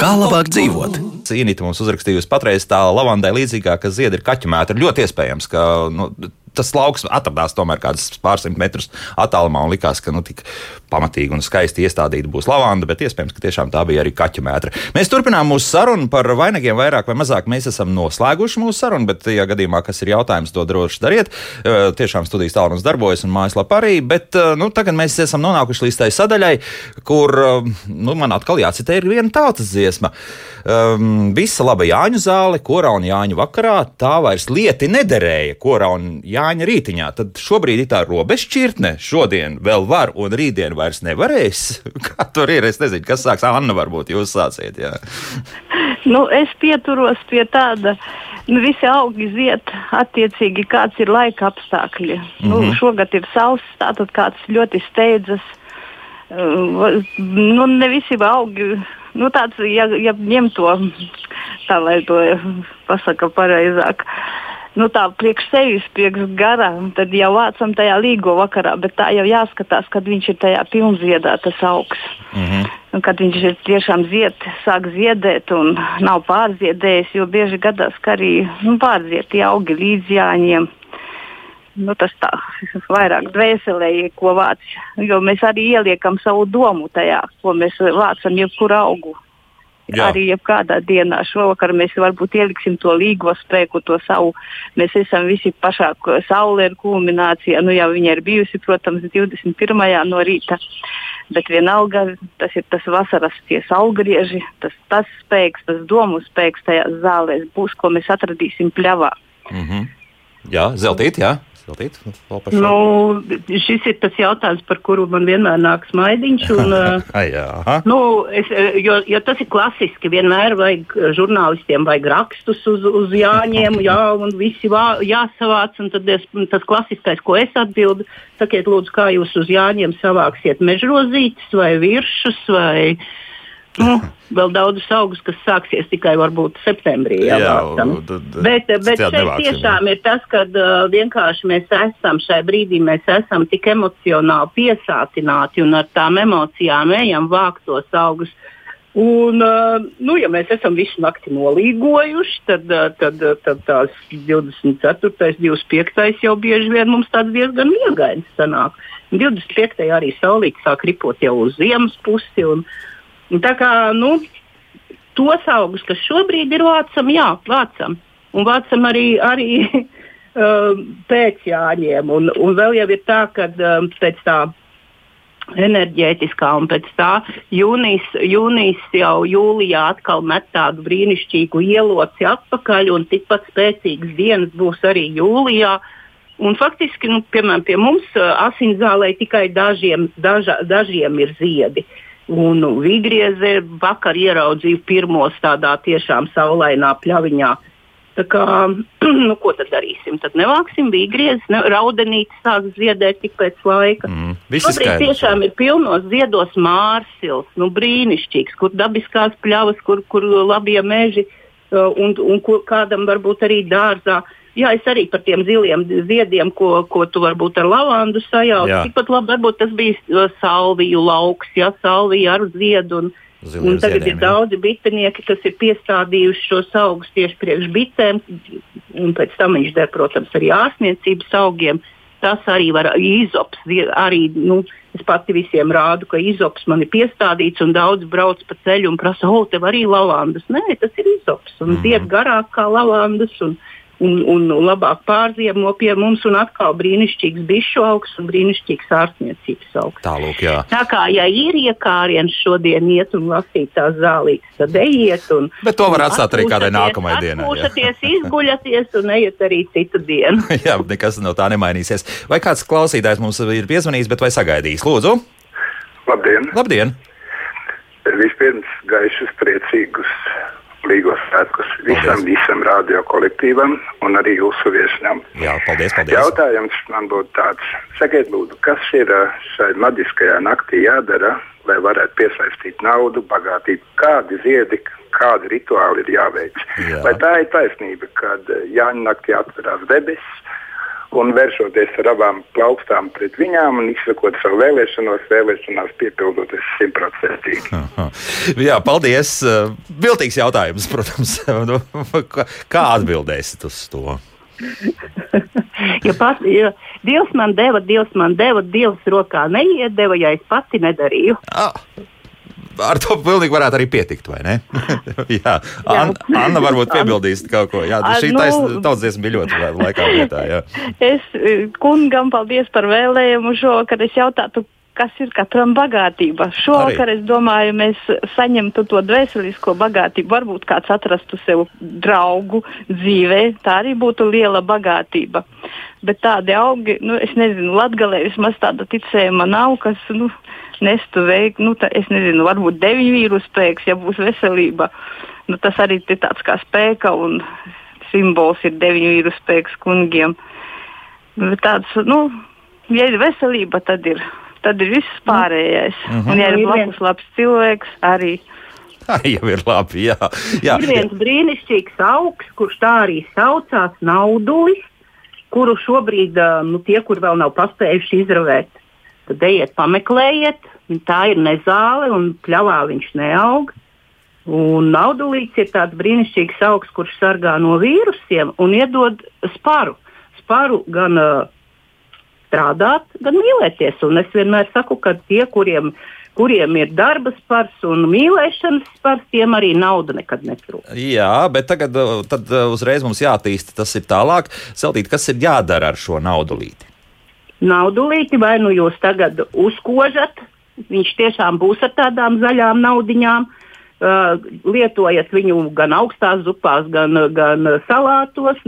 Speaker 1: Kā labāk dzīvot? Cīnīta mums uzrakstījusi patreiz tā lavandai līdzīgā, ka ziedi ir kaķu mētra. Ļoti iespējams, ka nu, tas lauks atradās tomēr kāds pārsimt metrus attālumā un likās, ka nu, tik pamatīgi un skaisti iestādīta būs lavanda, bet iespējams, ka tiešām tā bija arī kaķu mētra. Mēs turpinām mūsu sarunu par vainagiem vairāk vai mazāk. Mēs esam noslēguši mūsu sarunu, bet, ja gadījumā kas ir jautājums, to droši dariet. Tiešām studijas tālrunis darbojas un mājaslapā arī, bet nu, tagad mēs esam nonākuši līdz tai sadaļai, kur nu, man atkal jācitē ir viena tautas dziesma. Um, visa laba Jāņu zāle, korā un Jāņu vakarā, tā vairs lieti nederēja korā un Jāņu Jāņa rītiņā, tad šobrīd ir tā robežšķirtne. Šodien vēl var, un rītdien vairs nevarēs. Kā tur ir? Es nezinu, kas sāks. Anna, varbūt jūs sāciet. Jā.
Speaker 2: Nu, es pieturos pie tāda. Nu, visi augi ziet attiecīgi, kāds ir laika apstākļi. Mm -hmm. nu, mhm. šogad ir sauss, tātad kāds ļoti steidzas. Nu, ne visi augi, nu, tāds, ja, ja ņem to, tā lai to pasaka pareizāk. Uh, nu, tā priekš sevis, priekš gara, tad jau vācam tajā līgo vakarā, bet tā jau jāskatās, kad viņš ir tajā pilnziedā, tas augs. Mm -hmm. Un, kad viņš ir tiešām zied, sāk ziedēt un nav pārziedējis, jo bieži gadās, ka arī nu, pārzieti augi līdz jāņem. Nu, tas tā vairāk dvēselē, ko vāc. Jo mēs arī ieliekam savu domu tajā, ko mēs vācam jebkuru augu. Jā. Arī jebkādā dienā šovakar mēs varbūt ieliksim to līgo spēku, to savu. Mēs esam visi pašā saulē ir kulminācijā. Nu, jau viņa ir bijusi, protams, 21. no rīta. Bet vienalga tas ir tas vasaras tie saulgrieži, tas, tas spēks, tas domu spēks tajās zālēs būs, ko mēs atradīsim pļavā.
Speaker 1: Mm -hmm. Jā, zeltīt, jā.
Speaker 3: Veltīt, nu, šis ir tas jautājums, par kuru man vienmēr nāk smaidiņš. Un, nu, es, jo, jo tas ir klasiski. Vienmēr vajag žurnālistiem vajag rakstus uz, uz jāņem, jā, un visi vā, jāsavāc. Tad es, tas klasiskais, ko es atbildu, sakiet, lūdzu, kā jūs uz jāņem savāksiet mežrozītes vai viršus vai Nu, vēl daudzus augus, kas sāksies tikai varbūt septembrī. Jā, jā bet, bet šeit nevāksim, tiešām jā. ir tas, ka uh, vienkārši mēs esam šai brīdī, mēs esam tik emocionāli piesātināti un ar tām emocijām ejam vākt tos augus. Un, uh, nu, ja mēs esam visu nakti nolīgojuši, tad, uh, tad, tad tās 24. 25. jau bieži vien mums tāds diezgan miegains sanāk. 25. arī saulīt sāk ripot jau uz ziemas pusi. Un, uh, Tā kā nu, tos augus, kas šobrīd ir vācam, jā, vācam. Un vācam arī, arī uh, pēc jāņem. Un, un vēl jau ir tā, ka um, pēc tā enerģētiskā, un pēc tā jūnijas, jūnijas jau jūlijā atkal met tādu brīnišķīgu ieloci atpakaļ, un tikpat spēcīgas dienas būs arī jūlijā. Un faktiski, nu, piemēram, pie mums uh, asinzālē tikai dažiem, daža, dažiem ir ziedi. Uh, Un Vigrieze vakar ieraudzīju pirmos tādā tiešām saulainā pļaviņā. Tā kā, nu, ko tad darīsim? Tad nevāksim vigriezes, ne, raudenītes sāks ziedēt tik pēc laika. Mm, Šobrīd tiešām ir pilnos ziedos mārsils, nu, brīnišķīgs, kur dabiskās pļavas, kur, kur labie meži uh, un, un kur kādam varbūt arī dārzā. Uh, Jā, es arī par tiem ziliem ziediem, ko, ko tu varbūt ar lavandu sajauc. Tikpat labi, varbūt tas bija salviju lauks, jā, salvija ar ziedu. Un, un tagad ziediem, ir jā. daudzi bitinieki, kas ir piestādījuši šos augus tieši priekš bitēm, un pēc tam viņš der, protams, arī ārstniecības augiem. Tas arī var izops, arī, nu, es pati visiem rādu, ka izops man ir piestādīts, un daudz brauc pa ceļu un prasa, o, tev arī lavandas. Nē, tas ir izops, un mm -hmm. zied garāk kā lavandas. Un, un, un labāk pārziemo pie mums, un atkal brīnišķīgs bišu augs un brīnišķīgs ārstniecības augs.
Speaker 1: Tālūk, jā.
Speaker 3: Tā kā, ja ir iekāriens šodien iet un lasīt tās zālītes, tad ejiet. Un,
Speaker 1: Bet to var atstāt arī kādai nākamajai dienai.
Speaker 3: Atpūšaties, izguļaties un ejiet arī citu dienu.
Speaker 1: jā, nekas no tā nemainīsies. Vai kāds klausītājs mums ir piezvanījis, bet vai sagaidījis? Lūdzu!
Speaker 4: Labdien!
Speaker 1: Labdien.
Speaker 4: Vispirms gaišus, priecīgus Līgos svētkus visam, paldies. visam radio kolektīvam un arī jūsu viesņam.
Speaker 1: Jā, paldies, paldies.
Speaker 4: Jautājums man būtu tāds, sakiet, lūdzu, kas ir šai maģiskajā naktī jādara, lai varētu piesaistīt naudu, bagātību, kādi ziedi, kādi rituāli ir jāveic. Jā. Vai tā ir taisnība, kad Jāņa naktī atverās debesis? Un vēršoties ar abām plaukstām pret viņām un izsakot savu vēlēšanos, vēlēšanās piepildoties simtprocentīgi.
Speaker 1: Jā, paldies. Viltīgs jautājums, protams. Nu, kā atbildēsit uz to?
Speaker 3: ja pat, ja Dievs man deva, Dievs man deva, Dievs rokā neiedeva, ja es pati nedarīju.
Speaker 1: Ah ar to pilnīgi varētu arī pietikt, vai ne? jā, An. Anna varbūt piebildīs kaut ko. Jā, šī nu, tautsdziesma bija ļoti laikā vietā. Jā.
Speaker 2: Es eh, kungam paldies par vēlējumu šovakar. Es jautātu, kas ir katram bagātība. Šovakar, Arī. es domāju, mēs saņemtu to dvēselisko bagātību. Varbūt kāds atrastu sev draugu dzīvē, tā arī būtu liela bagātība. Bet tādi augi, nu, es nezinu, Latgalē vismaz tāda ticējuma nav, kas, nu, nestu veikt, nu, tā, es nezinu, varbūt deviņu vīru spēks, ja būs veselība. Nu, tas arī ir tāds kā spēka un simbols ir deviņu vīru spēks kungiem. Bet tāds, nu, ja ir veselība, tad ir, tad ir viss pārējais. Mm -hmm. Un ja ir blakus labs cilvēks, arī
Speaker 1: Tā jau ir labi. Jā, jā.
Speaker 3: Ir viens brīnišķīgs augs, kurš tā arī saucās naudulis, kuru šobrīd nu, tie, kur vēl nav paspējuši izravēt, tad ejiet pameklējiet. Tā ir nezāle un pļavā viņš neaug. Un naudulīts ir tāds brīnišķīgs augs, kurš sargā no vīrusiem un iedod sparu. Sparu gan uh, strādāt, gan mīlēties. Un es vienmēr saku, ka tie, kuriem, kuriem ir darba spars un mīlēšanas spars, tiem arī nauda nekad netrūks.
Speaker 1: Jā, bet tagad tad uzreiz mums jātīsta tas ir tālāk. Seltīt, kas ir jādara ar šo naudulīti?
Speaker 3: Naudulīti vai nu jūs tagad uzkožat, viņš tiešām būs ar tādām zaļām naudiņām. Uh, lietojat viņu gan augstās zupās, gan, gan salātos.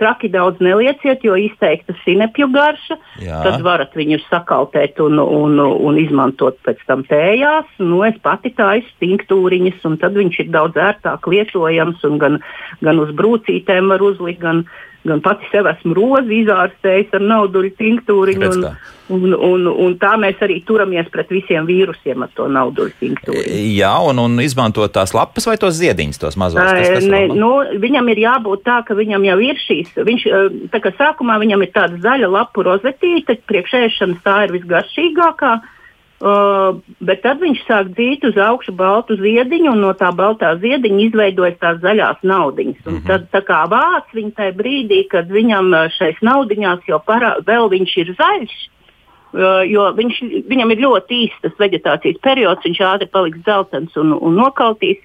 Speaker 3: Traki daudz nelieciet, jo izteikta sinepju garša. Jā. Tad varat viņu sakaltēt un, un, un izmantot pēc tam tējās. Nu, es pati taisu tinktūriņas, un tad viņš ir daudz ērtāk lietojams. Gan, gan uz brūcītēm var uzlikt, gan, gan pati sev esmu rozi izārstējis ar nauduļu tinktūriņu. Un, un, un, un tā mēs arī turamies pret visiem vīrusiem ar to nauduļu tinktūriņu.
Speaker 1: Jā, un, un izmantot tās lapas vai tos ziediņus, tos mazos. Tas,
Speaker 3: kas ne, nu, viņam ir jābūt tā, ka viņam jau ir šīs, viņš, tā kā sākumā viņam ir tāda zaļa lapu rozetīte, priekšēšanas tā ir visgaršīgākā. Uh, bet tad viņš sāk dzīt uz augšu baltu ziediņu, un no tā baltā ziediņa izveidojas tās zaļās naudiņas. Mm -hmm. Tad, kā vāc viņa tajā brīdī, kad viņam uh, šais naudiņās jau parā, vēl viņš ir zaļš, uh, jo viņš, viņam ir ļoti īsts vegetācijas periods, viņš ātri paliks dzeltens un, un nokaltīs.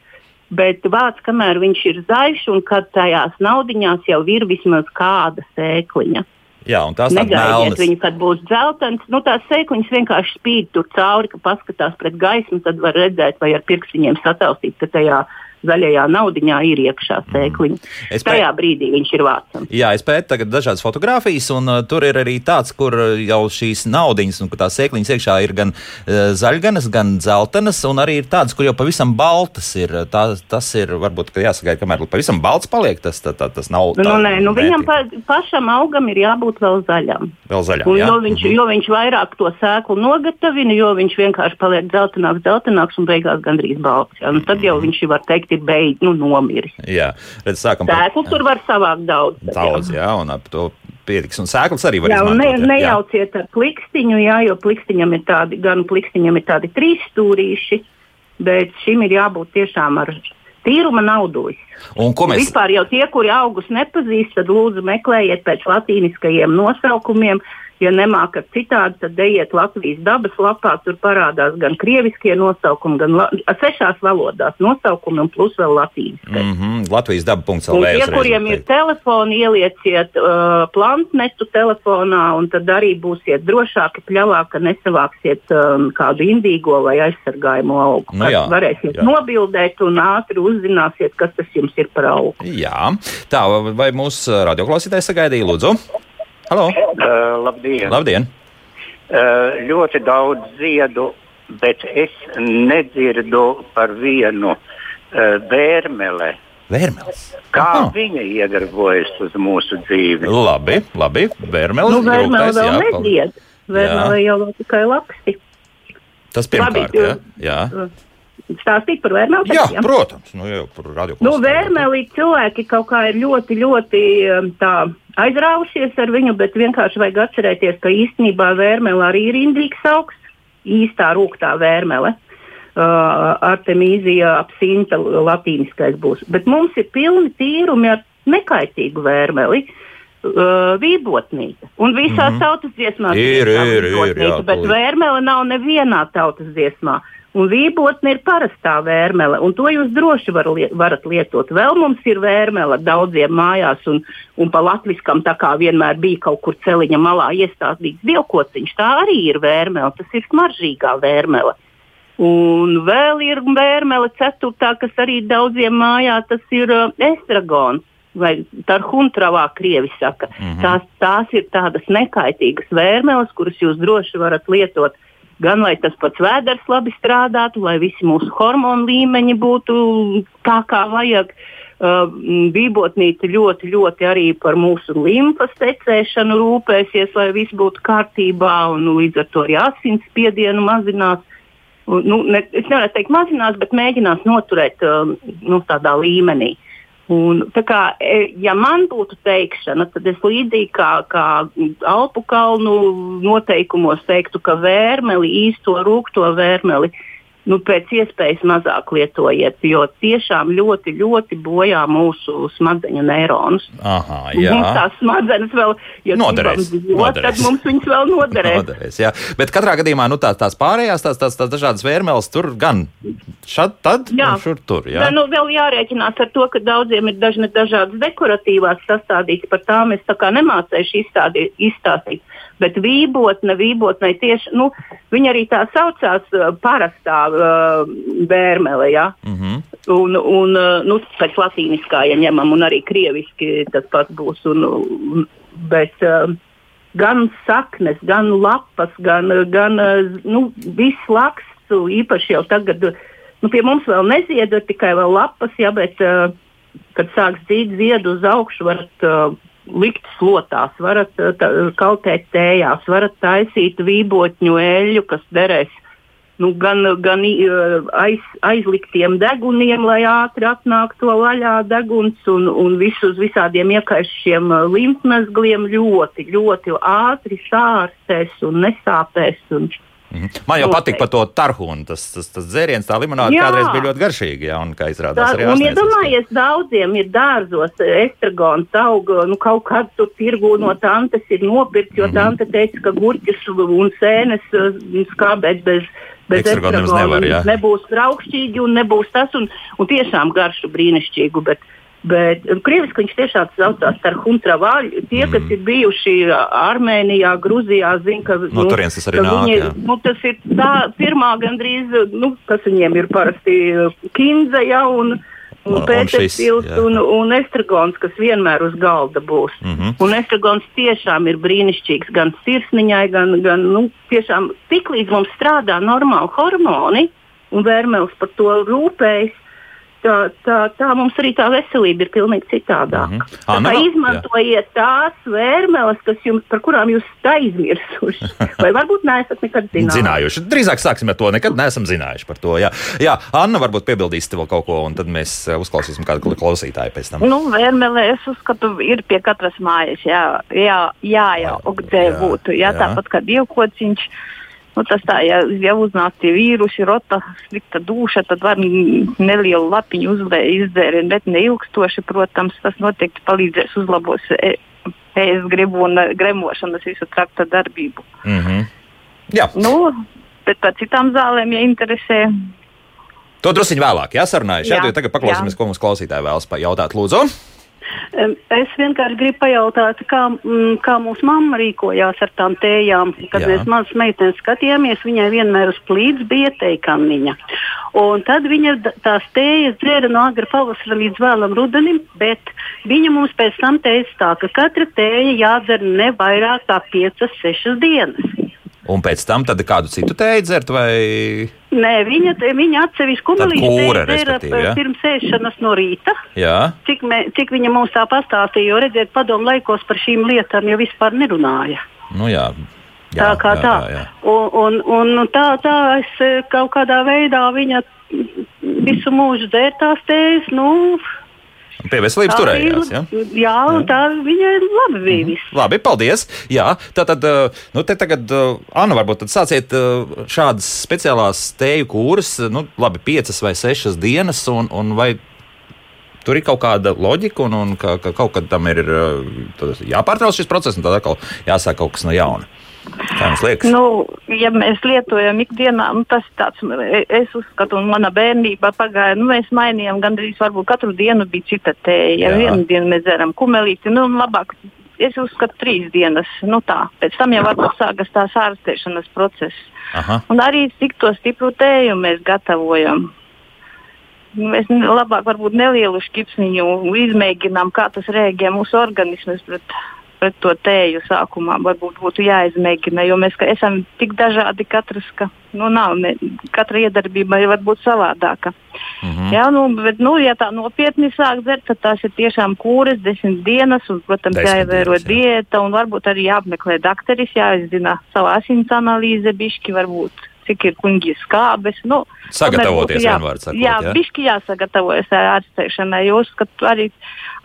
Speaker 3: Bet vārds, kamēr viņš ir zaļš, un kad tajās naudiņās jau ir vismaz kāda sēkliņa.
Speaker 1: Jā, un tās
Speaker 3: Negaidiet viņu, kad būs dzeltens. Nu, tās sēkliņas vienkārši spīd tur cauri, ka paskatās pret gaismu, tad var redzēt, vai ar pirkstiņiem sataustīt, ka tajā zaļajā naudiņā ir iekšā sēkliņa. Mm. Es Tajā pēt... brīdī viņš ir vācams.
Speaker 1: Jā, es pētu tagad dažādas fotogrāfijas, un uh, tur ir arī tāds, kur uh, jau šīs naudiņas, un tās sēkliņas iekšā ir gan uh, zaļganas, gan dzeltenas, un arī ir tādas, kur jau pavisam baltas ir. Tā, tas ir varbūt jāsagaida, kamēr pavisam balts paliek, tas, tā, tā, tas nav.
Speaker 3: Tā, nu, nē, nu, viņam pa, pašam augam ir jābūt vēl zaļam.
Speaker 1: Vēl zaļam,
Speaker 3: un, jo, viņš, -hmm. jo viņš vairāk to sēklu nogatavina, jo viņš vienkārši paliek dzeltenāks, dzeltenāks un beigās gandrīz balts. Ja? Nu, tad jau -hmm. viņš var teikt, ir beidz, nu, nomiris.
Speaker 1: Jā, redz, sākam.
Speaker 3: Sēklu par... tur var savākt daudz.
Speaker 1: Daudz, jā. jā, un ap to pietiks. Un sēklas arī var jā,
Speaker 3: izmantot. Ne, nejauciet jā. ar plikstiņu, jā, jo plikstiņam ir tādi, gan plikstiņam ir tādi trīs stūrīši, bet šim ir jābūt tiešām ar tīruma nauduļus.
Speaker 1: Un ko mēs...
Speaker 3: Vispār jau tie, kuri augus nepazīst, tad lūdzu meklējiet pēc latīniskajiem nosaukumiem, Ja nemākat citādi, tad ejiet Latvijas dabas lapā. Tur parādās gan krieviskie nosaukumi, gan la sešās valodās nosaukumi un plus vēl latīniski.
Speaker 1: Mm -hmm. Latvijas daba.lv.
Speaker 3: Tie, kuriem ir telefoni, ielieciet uh, plantnetu telefonā un tad arī būsiet drošāki pļavā, ka nesavāksiet um, kādu indīgo vai aizsargājumu augu. Nu, jā, varēsiet jā. nobildēt un ātri uzzināsiet, kas tas jums ir par augu.
Speaker 1: Jā, tā vai mūsu radioklausītājs sagaidīja, lūdzu? Halo!
Speaker 5: Uh, labdien!
Speaker 1: labdien.
Speaker 5: Uh, ļoti daudz ziedu, bet es nedzirdu par vienu uh, vērmeli.
Speaker 1: Vērmelis.
Speaker 5: Kā Aha. viņa iedarbojas uz mūsu dzīvi?
Speaker 1: Labi, labi. Vērmelis.
Speaker 3: Nu, vērmeli vēl jā, nedzied. Vērmeli jau tikai laksti.
Speaker 1: Tas pirmkārt, labi, jā. jā. Uh,
Speaker 3: stāstīt par vērmeli?
Speaker 1: Jā, jā, protams. Nu, jau par radio.
Speaker 3: Nu, vērmeli cilvēki kaut kā ir ļoti, ļoti um, tā aizrāvušies ar viņu, bet vienkārši vajag atcerēties, ka īstenībā vērmele arī ir indīgs augs, īstā rūktā vērmele. Uh, Artemīzija apsinta latīniskais būs. Bet mums ir pilni tīrumi ar nekaitīgu vērmeli. Uh, vībotnīca. Un visās mm -hmm. tautas dziesmās
Speaker 1: ir, ir, ir, ir,
Speaker 3: bet vērmele nav nevienā tautas dziesmā. Un vībotne ir parastā vērmele, un to jūs droši var varat lietot. Vēl mums ir vērmele daudziem mājās, un, un pa latviskam tā kā vienmēr bija kaut kur celiņa malā iestādīts dievkociņš. Tā arī ir vērmele, tas ir smaržīgā vērmele. Un vēl ir vērmele ceturtā, kas arī daudziem mājā, tas ir uh, estragons. Vai tarhuntravā krievi saka. Mm -hmm. tās, tās ir tādas nekaitīgas vērmeles, kuras jūs droši varat lietot uh, gan lai tas pats vēders labi strādātu, lai visi mūsu hormonu līmeņi būtu tā, kā vajag. Uh, Bībotnīca ļoti, ļoti arī par mūsu limfas tecēšanu rūpēsies, lai viss būtu kārtībā, un līdz ar to arī asinsspiedienu mazinās. nu, ne, es nevaru teikt mazinās, bet mēģinās noturēt um, nu, tādā līmenī. Un, kā, e, ja man būtu teikšana, tad es līdzīgi kā, kā Alpu kalnu noteikumos teiktu, ka vērmeli, īsto rūkto vērmeli, uh, nu, pēc iespējas mazāk lietojiet, jo tiešām ļoti, ļoti bojā mūsu smadzeņu neironus.
Speaker 1: Aha, jā.
Speaker 3: Mums tās smadzenes vēl, ja
Speaker 1: noderēs,
Speaker 3: dzīvot,
Speaker 1: noderēs.
Speaker 3: tad mums viņas vēl noderēs.
Speaker 1: noderēs jā. Bet katrā gadījumā nu, tās, tās pārējās, tās, tās, tās dažādas vērmeles tur gan šad, tad,
Speaker 3: jā.
Speaker 1: un šur tur. Jā.
Speaker 3: Tā, nu, vēl jārēķinās ar to, ka daudziem ir dažne dažādas dekoratīvās sastādītas, par tām es tā kā nemācēšu izstādīt, izstāstīt. Bet vībotne, vībotne tieši, nu, viņa arī tā saucās uh, parastā uh, bērmele, ja?
Speaker 1: Mm -hmm.
Speaker 3: Un, un uh, nu, pēc latīniskā, ja ņemam, un arī krieviski tas pats būs. Un, un, bet, uh, gan saknes, gan lapas, gan, gan nu, viss laksts, īpaši jau tagad, nu, pie mums vēl nezied, tikai vēl lapas, ja, bet, uh, kad sāks dzīt ziedu uz augšu, varat uh, likt slotās, varat tā, kaltēt tējās, varat taisīt vībotņu eļļu, kas derēs nu, gan, gan aiz, aizliktiem deguniem, lai ātri atnāktu to vaļā deguns, un, un visus visādiem iekaišiem limfmezgliem ļoti, ļoti ātri sārstēs un nesāpēs. Un,
Speaker 1: Mhm. Man jau patīk par to tarhunu. Tas, tas, tas dzēriens, tā limonāde kādreiz bija ļoti garšīga. Jā, un kā izrādās,
Speaker 3: tā, un iedomājies, ja daudziem ir dārzos estragons aug, nu kaut kad tur tirgu no tantes ir nopirkt, jo mm -hmm. tante teica, ka gurķis un sēnes uh, skābēt bez. Bez estragona
Speaker 1: nevar,
Speaker 3: nebūs graukšķīgi un nebūs tas, un, un tiešām garšu brīnišķīgu. Bet, Bet krieviski viņš tiešām saucās par Huntravāļu. Tie, mm. kas ir bijuši Armēnijā, Grūzijā, zina, ka,
Speaker 1: no nu, tas arī nāk,
Speaker 3: viņi, nu, tas ir tā pirmā gandrīz, nu, kas viņiem ir parasti Kinze, ja, un, un, un Pēterpils un, un Estragons, kas vienmēr uz galda būs. Mm -hmm. Un Estragons tiešām ir brīnišķīgs gan sirsniņai, gan, gan nu, tiešām tik līdz mums strādā normāli hormoni un vērmēls par to rūpējas tā, tā, tā mums arī tā veselība ir pilnīgi citādāka. Mm -hmm. Anna, tā izmantojiet jā. tās vērmeles, kas jums, par kurām jūs aizmirsuši. Vai varbūt neesat nekad zinājuši?
Speaker 1: zinājuši. Drīzāk sāksim ar to. Nekad neesam zinājuši par to. Jā, jā Anna, varbūt piebildīsiet vēl kaut ko, un tad mēs uh, uzklausīsim kādu klausītāju pēc tam.
Speaker 2: Nu, vērmele, es uzskatu, ir pie katras mājas. Jā, jā, jā, jā, jā, būtu. Jā, jā. Tāpat kā dievkociņš. Nu, tas tā, ja, ja uznāk tie vīrusi, rota, slikta duša, tad var nelielu lapiņu izdzērienu, bet neilgstoši, protams, tas noteikti palīdzēs uzlabos e, ēst gribu un gremošanas visu trakta darbību.
Speaker 1: Mm -hmm. Jā.
Speaker 2: Nu, bet par citām zālēm, ja interesē.
Speaker 1: To druskuļi vēlāk, jāsarunājas. Jā, jā, tagad paklausīsimies, ko mums klausītāji vēlas jautāt. Lūdzu!
Speaker 6: Es vienkārši gribu pajautāt, kā, mm, kā mūsu mamma rīkojās ar tām tējām. Kad Jā. mēs mazas meitenes skatījāmies, viņai vienmēr uz plīts bija teikamiņa. Un tad viņa tās tējas dzēra no agra pavasara līdz vēlam rudenim, bet viņa mums pēc tam teica tā, ka katra tēja jādzer ne vairāk kā 5-6 dienas.
Speaker 1: Un pēc tam kādu citu tēju dzert? Vai...
Speaker 6: Nē, viņa, viņa atsevišķi
Speaker 1: kumelīte
Speaker 6: dzēra ja? pirms ēšanas no rīta.
Speaker 1: Jā.
Speaker 6: Cik, mē, cik viņa mums tā pastāstīja, jo redziet, padomu laikos par šīm lietām jau vispār nerunāja.
Speaker 1: Nu, jā.
Speaker 6: Jā, tā kā jā, tā. Jā, jā. Un, un, un tā, tā es eh, kaut kādā veidā viņa visu mūžu dzērtās tējas. Nu,
Speaker 1: Pie veselības tā turējās. Ja?
Speaker 6: Jā, jā, tā viņai labi bija. Mm -hmm.
Speaker 1: Labi, paldies. Jā, tā tad, uh, nu, te tagad, uh, Anna, varbūt sāciet uh, šādas speciālās tēju kūras, nu, labi, piecas vai sešas dienas, un, un vai tur ir kaut kāda loģika, un, un ka, ka kaut kad tam ir jāpārtrauc šis process, un tad atkal jāsāk kaut kas no jauna.
Speaker 2: Nu, ja mēs lietojam ikdienā, nu, tas ir tāds, e, es uzskatu, un mana bērnība pagāja, nu, mēs mainījām gandrīz varbūt katru dienu bija cita tēja. Ja vienu dienu mēs dzeram kumelīti, nu, labāk, es uzskatu trīs dienas, nu tā. Pēc tam jau varbūt sākas tās ārstēšanas process. Aha. Un arī cik to stipru tēju mēs gatavojam. Mēs labāk varbūt nelielu šķipsniņu izmēģinām, kā tas rēģē mūsu organismus pret pret to tēju sākumā varbūt būtu jāizmēģina, jo mēs esam tik dažādi katrs, ka nu, nav, ne, katra iedarbība ir varbūt savādāka. Mm -hmm. Jā, nu, bet, nu, ja tā nopietni sāk dzert, tad tās ir tiešām kūres, desmit dienas, un, protams, jāievēro dienas, jā. diēta, un varbūt arī jāapmeklē dakteris, jāizzina savu asins analīze, bišķi varbūt cik ir kuņģi skābes. Nu,
Speaker 1: Sagatavoties,
Speaker 2: jā,
Speaker 1: vienvārds sakot.
Speaker 2: jā,
Speaker 1: jā.
Speaker 2: bišķi jāsagatavojas ar ārstēšanai, jo uzskatu, arī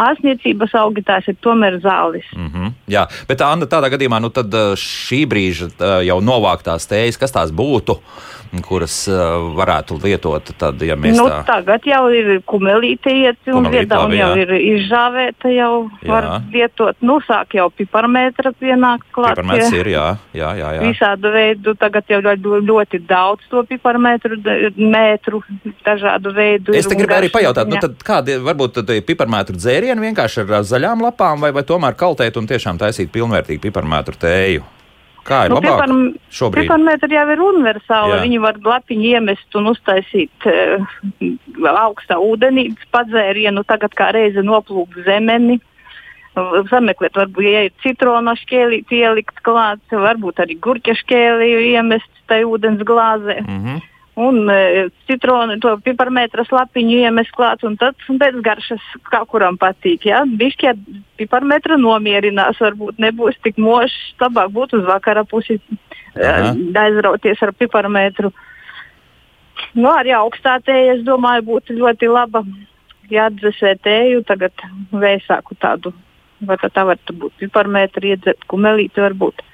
Speaker 2: ārstniecības augitājs ir tomēr zālis.
Speaker 1: Mm -hmm. Jā, bet Anna, tādā gadījumā nu, tad, uh, šī brīža uh, jau novāktās tējas, kas tās būtu, kuras uh, varētu lietot, tad, ja mēs
Speaker 2: Nu,
Speaker 1: tā
Speaker 2: tagad jau ir kumelīte ieti un vieda, un jau ir izžāvēta, jau
Speaker 1: Jā.
Speaker 2: var lietot. Nu, sāk jau piparmetra pienākt klāt.
Speaker 1: piparmēts
Speaker 2: pie
Speaker 1: ir, jā, jā, jā. jā.
Speaker 2: Visādu veidu, tagad jau ļoti, ļoti daudz to piparmetru, metru, dažādu veidu.
Speaker 1: Es te gribēju arī pajautāt, nu,
Speaker 2: ziņā.
Speaker 1: tad kādi varbūt tad ir piparmētru dzērieni vienkārši ar zaļām lapām, vai, vai tomēr kaltēt un tiešām taisīt pilnvērtīgu piparmētru tēju? Kā ir
Speaker 2: Nu,
Speaker 1: labāk
Speaker 2: pipar-
Speaker 1: šobrīd?
Speaker 2: Piparmetri jau ir universāli.
Speaker 1: Jā.
Speaker 2: Viņi var lapiņu iemest un uztaisīt uh, augstā ūdenī padzērienu, tagad kā reize noplūkt zemeni. Uh, Sameklēt, varbūt, ja ir citrona šķēlī ielikt klāt, varbūt arī gurķa šķēlī iemest tajā ūdens glāzē.
Speaker 1: Mm -hmm.
Speaker 2: Un e, citronu, to piparmetras lapiņu iemest klāt, un tad pēc garšas kā kuram patīk. Ja? Bišķi piparmetra nomierinās, varbūt nebūs tik mošs, labāk būtu uz vakara pusi e, aizrauties ar piparmetru. Nu, arī augstā tēja, es domāju, būtu ļoti laba. Ja atdzesē tēju, tagad vēsāku tādu, vai tā, tā var būt piparmetri, iedzert kumelīti varbūt.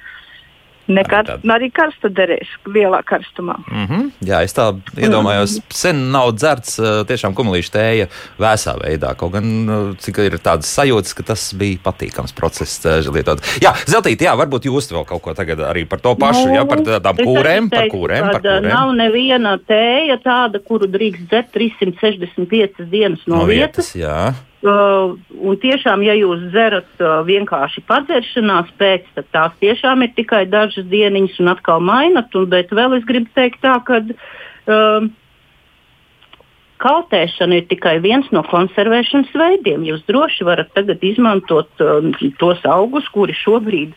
Speaker 2: Nekad,
Speaker 1: Tad-
Speaker 2: arī karsta derēs, lielā karstumā.
Speaker 1: Mm -hmm. Jā, es tā iedomājos, sen nav dzerts ā, tiešām kumelīša tēja vēsā veidā. Kaut gan ā, cik ir tādas sajūtas, ka tas bija patīkams process ā, lietot. Jā, Zeltīt, jā, varbūt jūs vēl kaut ko tagad arī par to pašu, jā, par tādām
Speaker 3: es
Speaker 1: kūrēm,
Speaker 3: arī
Speaker 1: par kūrēm, par kūrēm.
Speaker 3: Nav neviena tēja tāda, kuru drīkst dzert 365 dienas no,
Speaker 1: No
Speaker 3: vietas.
Speaker 1: vietas, jā.
Speaker 3: Uh, un tiešām, ja jūs dzerat uh, vienkārši padzeršanās pēc, tad tās tiešām ir tikai dažas dieniņas un atkal mainat. Un, bet vēl es gribu teikt tā, ka uh, kaltēšana ir tikai viens no konservēšanas veidiem. Jūs droši varat tagad izmantot uh, tos augus, kuri šobrīd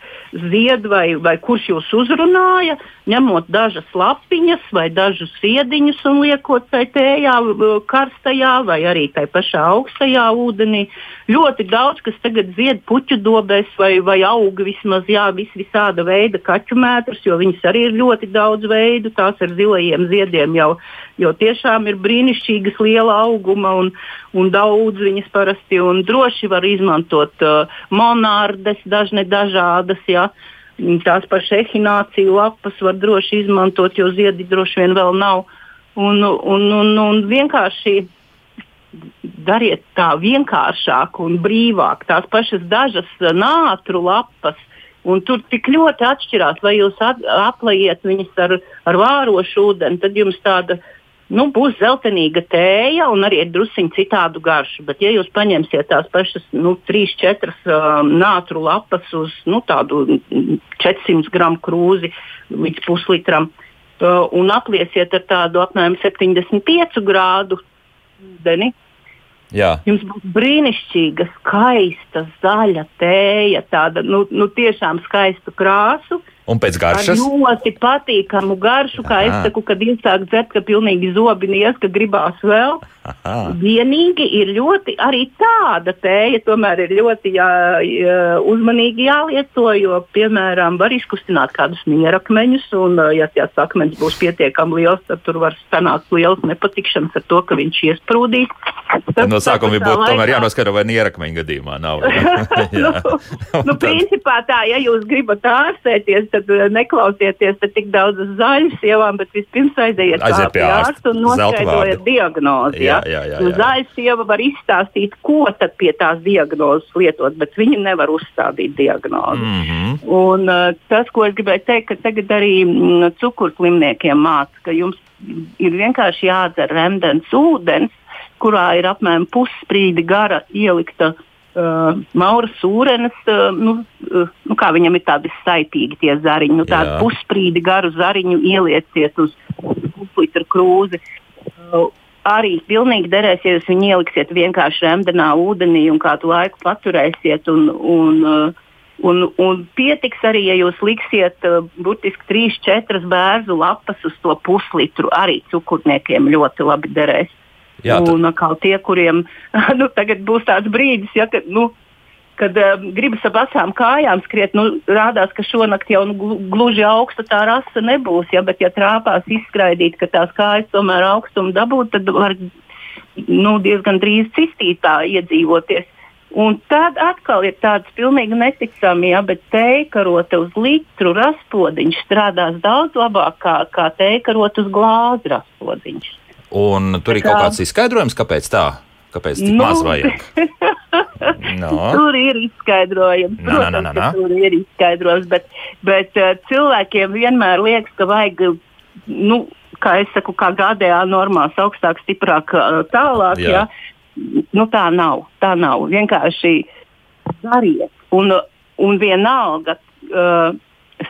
Speaker 3: zied vai, vai kurš jūs uzrunāja, ņemot dažas lapiņas vai dažus ziediņus un liekot tai tējā, uh, karstajā vai arī tai pašā augstajā ūdenī. Ļoti daudz, kas tagad zied puķu dobēs vai, vai aug vismaz jā, vis, visāda veida kaķu mētrus, jo viņas arī ir ļoti daudz veidu. Tās ar zilajiem ziediem jau, jau tiešām ir brīnišķīgas liela auguma un, un daudz viņas parasti un droši var izmantot uh, monārdes, dažne dažādas. Jā. Tās pašas ehināciju lapas var droši izmantot, jo ziedi droši vien vēl nav. Un, un, un, un vienkārši dariet tā vienkāršāk un brīvāk. Tās pašas dažas uh, nātru lapas. Un tur tik ļoti atšķirās, vai jūs at, aplējiet viņas ar, ar vārošu ūdeni, tad jums tāda nu, būs zeltainīga tēja un arī ir druskuļi citādu garšu. Bet, ja jūs paņemsiet tās pašas nu, 3-4 um, nātru lapas uz nu, tādu mm, 400 gramu krūzi līdz puslitram uh, un apliesiet ar tādu apmēram 75 grādu ūdeni,
Speaker 1: Jā.
Speaker 3: Jums būs brīnišķīga, skaista, zaļa tēja, tāda nu, nu, tiešām skaista krāsa.
Speaker 1: Un pēc
Speaker 3: Ar
Speaker 1: garšas?
Speaker 3: ļoti patīkamu garšu, kā es
Speaker 1: Aha.
Speaker 3: saku, kad iesāk dzert, ka pilnīgi zobi nies, ka gribās vēl.
Speaker 1: Aha.
Speaker 3: Vienīgi ir ļoti arī tāda tēja, tomēr ir ļoti jā, jā, uzmanīgi jālieto, jo, piemēram, var izkustināt kādus mierakmeņus, un, ja tas akmens būs pietiekami liels, tad tur var sanākt liels nepatikšanas ar to, ka viņš iesprūdīs.
Speaker 1: Tad no sākuma
Speaker 3: tā
Speaker 1: būtu tomēr jānoskata, vai nierakmeņa gadījumā nav.
Speaker 3: nu, nu, principā tā, ja jūs gribat ārstēties, tad neklausieties te tik daudz uz zaļu sievām, bet vispirms aiziet
Speaker 1: Aiziet pie ārsta.
Speaker 3: un noskaidrojiet diagnozi.
Speaker 1: Jā, Jā, jā,
Speaker 3: Nu,
Speaker 1: jā.
Speaker 3: Zaļa sieva var izstāstīt, ko tad pie tās diagnozes lietot, bet viņa nevar uzstādīt diagnozi.
Speaker 1: Mhm.
Speaker 3: Un, uh, tas, ko es gribēju teikt, ka tagad arī mm, cukurslimniekiem māca, ka jums ir vienkārši jādzer remdens ūdens, kurā ir apmēram pussprīdi gara ielikta uh, maura sūrenes, uh, nu, uh, nu, kā viņam ir tādi saitīgi tie zariņi, nu, tādu
Speaker 1: Jā.
Speaker 3: pussprīdi garu zariņu ielieciet uz puslitra krūzi. Uh, arī pilnīgi derēs, ja jūs viņu ieliksiet vienkārši remdenā ūdenī un kādu laiku paturēsiet. Un, un, uh, Un, un pietiks arī, ja jūs liksiet uh, burtiski 3-4 bērnu lapas uz to puslitru. Arī cukurniekiem ļoti labi derēs.
Speaker 1: Jā, tad-
Speaker 3: un atkal tie, kuriem nu, tagad būs tāds brīdis, ja, ka, nu, kad um, gribas ap asām kājām skriet, nu, rādās, ka šonakt jau nu, gluži augsta tā rasa nebūs. Ja, bet, ja trāpās izskraidīt, ka tās kājas tomēr augstumu dabūt, tad var nu, diezgan drīz cistītā iedzīvoties. Un tad atkal ir tāds pilnīgi neticami, ja, bet teikarota uz litru raspodiņš strādās daudz labāk kā, kā teikarota uz glāzi raspodiņš.
Speaker 1: Un tur ir kaut kāds izskaidrojums, kāpēc tā? Kāpēc tik nu, maz vajag?
Speaker 3: no. Tur ir izskaidrojums. Protams, no, no, no, no. Tur ir izskaidrojums, bet, bet uh, cilvēkiem vienmēr liekas, ka vajag, nu, kā es saku, kā GDA normās, augstāk, stiprāk, uh, tālāk. Jā. Ja? Nu, tā nav. Tā nav. Vienkārši dariet. Un, un vienalga. Uh,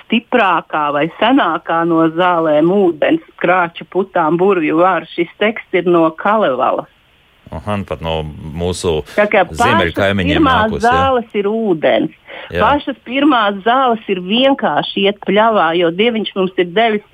Speaker 3: stiprākā vai senākā no zālēm ūdens, krāču putām, burvju vārds. Šis teksts ir no Kalevalas.
Speaker 1: Aha, pat no mūsu ziemeļu kaimiņiem.
Speaker 3: Pirmās nākus, zāles ja? ir ūdens. Jā. Pašas pirmās zāles ir vienkārši iet pļavā, jo dieviņš mums ir devis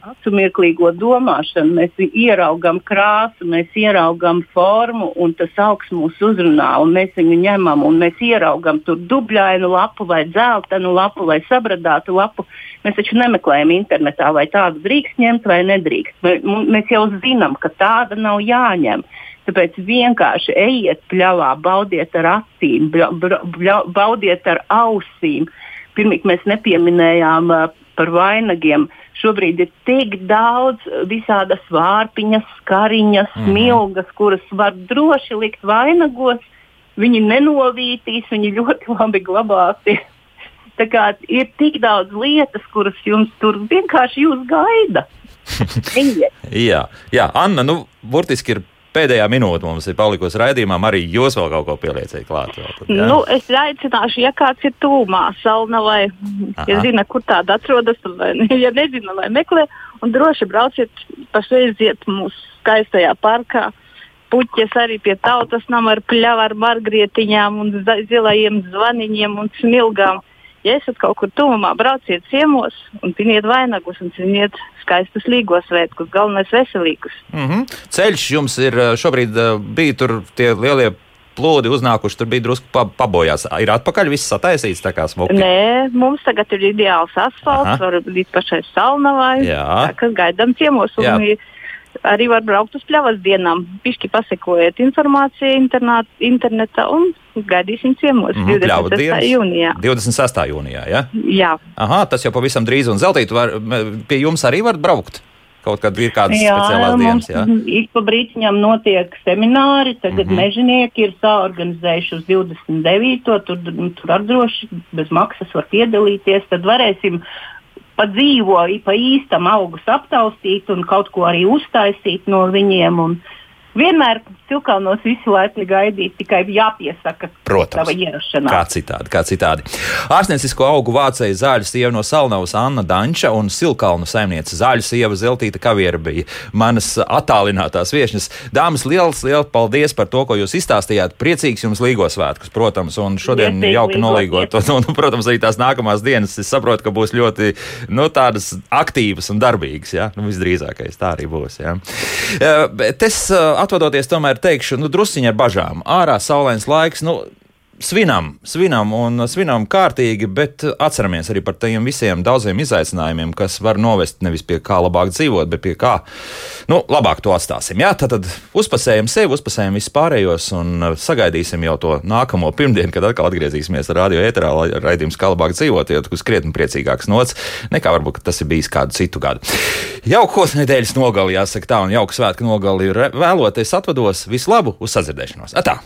Speaker 3: acumirklīgo domāšanu. Mēs ieraugam krāsu, mēs ieraugam formu, un tas augsts mūs uzrunā, un mēs viņu ņemam, un mēs ieraugam tur dubļainu lapu vai dzeltenu lapu vai sabradātu lapu. Mēs taču nemeklējam internetā, vai tādu drīkst ņemt vai nedrīkst. Mēs jau zinām, ka tāda nav jāņem. Tāpēc vienkārši ejiet pļavā, baudiet ar acīm, baudiet ar ausīm. Pirmīt mēs nepieminējām uh, par vainagiem. Šobrīd ir tik daudz visādas vārpiņas, skariņas, mm. milgas, kuras var droši likt vainagos. Viņi nenovītīs, viņi ļoti labi glabāsies. Tā kā ir tik daudz lietas, kuras jums tur vienkārši jūs gaida.
Speaker 1: jā, jā, Anna, nu, burtiski ir pēdējā minūte mums ir palikusi raidījumam, arī jūs vēl kaut ko pielieciet klāt. Vēl, tad,
Speaker 2: ja? nu, es aicināšu, ja kāds ir tūmā, salna vai ja zina, kur tāda atrodas, vai ja nezina, lai meklē, un droši brauciet pašreiziet mūsu skaistajā parkā. Puķis arī pie tautas nama ar pļavu, ar margrietiņām un zilajiem zvaniņiem un smilgām ja esat kaut kur tuvumā, brauciet ciemos un piniet vainagus un ciniet skaistus līgos svētkus, galvenais veselīgus.
Speaker 1: Mm -hmm. Ceļš jums ir eh, šobrīd eh, bija tur tie lielie plūdi uznākuši, tur bija drusku pa, pabojās. Ir atpakaļ viss sataisīts tā kā smuki?
Speaker 2: Nē, mums tagad ir ideāls asfalts, var līdz pašai salnavai, tā, kas gaidām ciemos. Un, Jā arī var braukt uz pļavas dienām. Pišķi pasekojiet informāciju internāt, internetā un gaidīsim ciemos mm -hmm, 26. jūnijā.
Speaker 1: 26. jūnijā, ja?
Speaker 2: Jā.
Speaker 1: Aha, tas jau pavisam drīz un zeltīt var, pie jums arī var braukt. Kaut kad ir kādas jā, speciālās dienas, jā?
Speaker 3: Ik pa brītiņām notiek semināri, tagad mm -hmm. mežonieki ir saorganizējuši uz 29. Tur, tur ar droši bez maksas var piedalīties, tad varēsim pa dzīvo, pa īstam augus aptaustīt un kaut ko arī uztaisīt no viņiem. Un, Vienmēr Cilkalnos visu laiku gaidīt, tikai jāpiesaka sava ierašanās.
Speaker 1: Kā citādi, kā citādi. Ārstniecisko augu vācēja zāļu sieva no Salnavas Anna Danča un Silkalnu saimniece zāļu sieva Zeltīta Kaviera bija manas attālinātās viešņas. Dāmas, liels, liels paldies par to, ko jūs izstāstījāt. Priecīgs jums līgos svētkus, protams, un šodien Iespēc jauki nolīgot. Un, un, protams, arī tās nākamās dienas, es saprotu, ka būs ļoti, nu, tādas aktīvas un darbīgas, jā, nu, visdrīzākais tā arī būs, jā. Bet es atvadoties, tomēr teikšu, nu, drusciņi ar bažām. Ārā saulains laiks, nu, svinam, svinam un svinam kārtīgi, bet atceramies arī par tiem visiem daudziem izaicinājumiem, kas var novest nevis pie kā labāk dzīvot, bet pie kā nu, labāk to atstāsim. Jā, tad, tad uzpasējam sevi, uzpasējam vispārējos un sagaidīsim jau to nākamo pirmdienu, kad atkal atgriezīsimies radio ēterā, lai raidījums kā labāk dzīvot, jo tas krietni priecīgāks nots nekā varbūt tas ir bijis kādu citu gadu. Jaukos nedēļas nogali, jāsaka tā, un jauku svētku nogali vēloties atvados. Visu labu, uz sadzirdēšanos! Atā!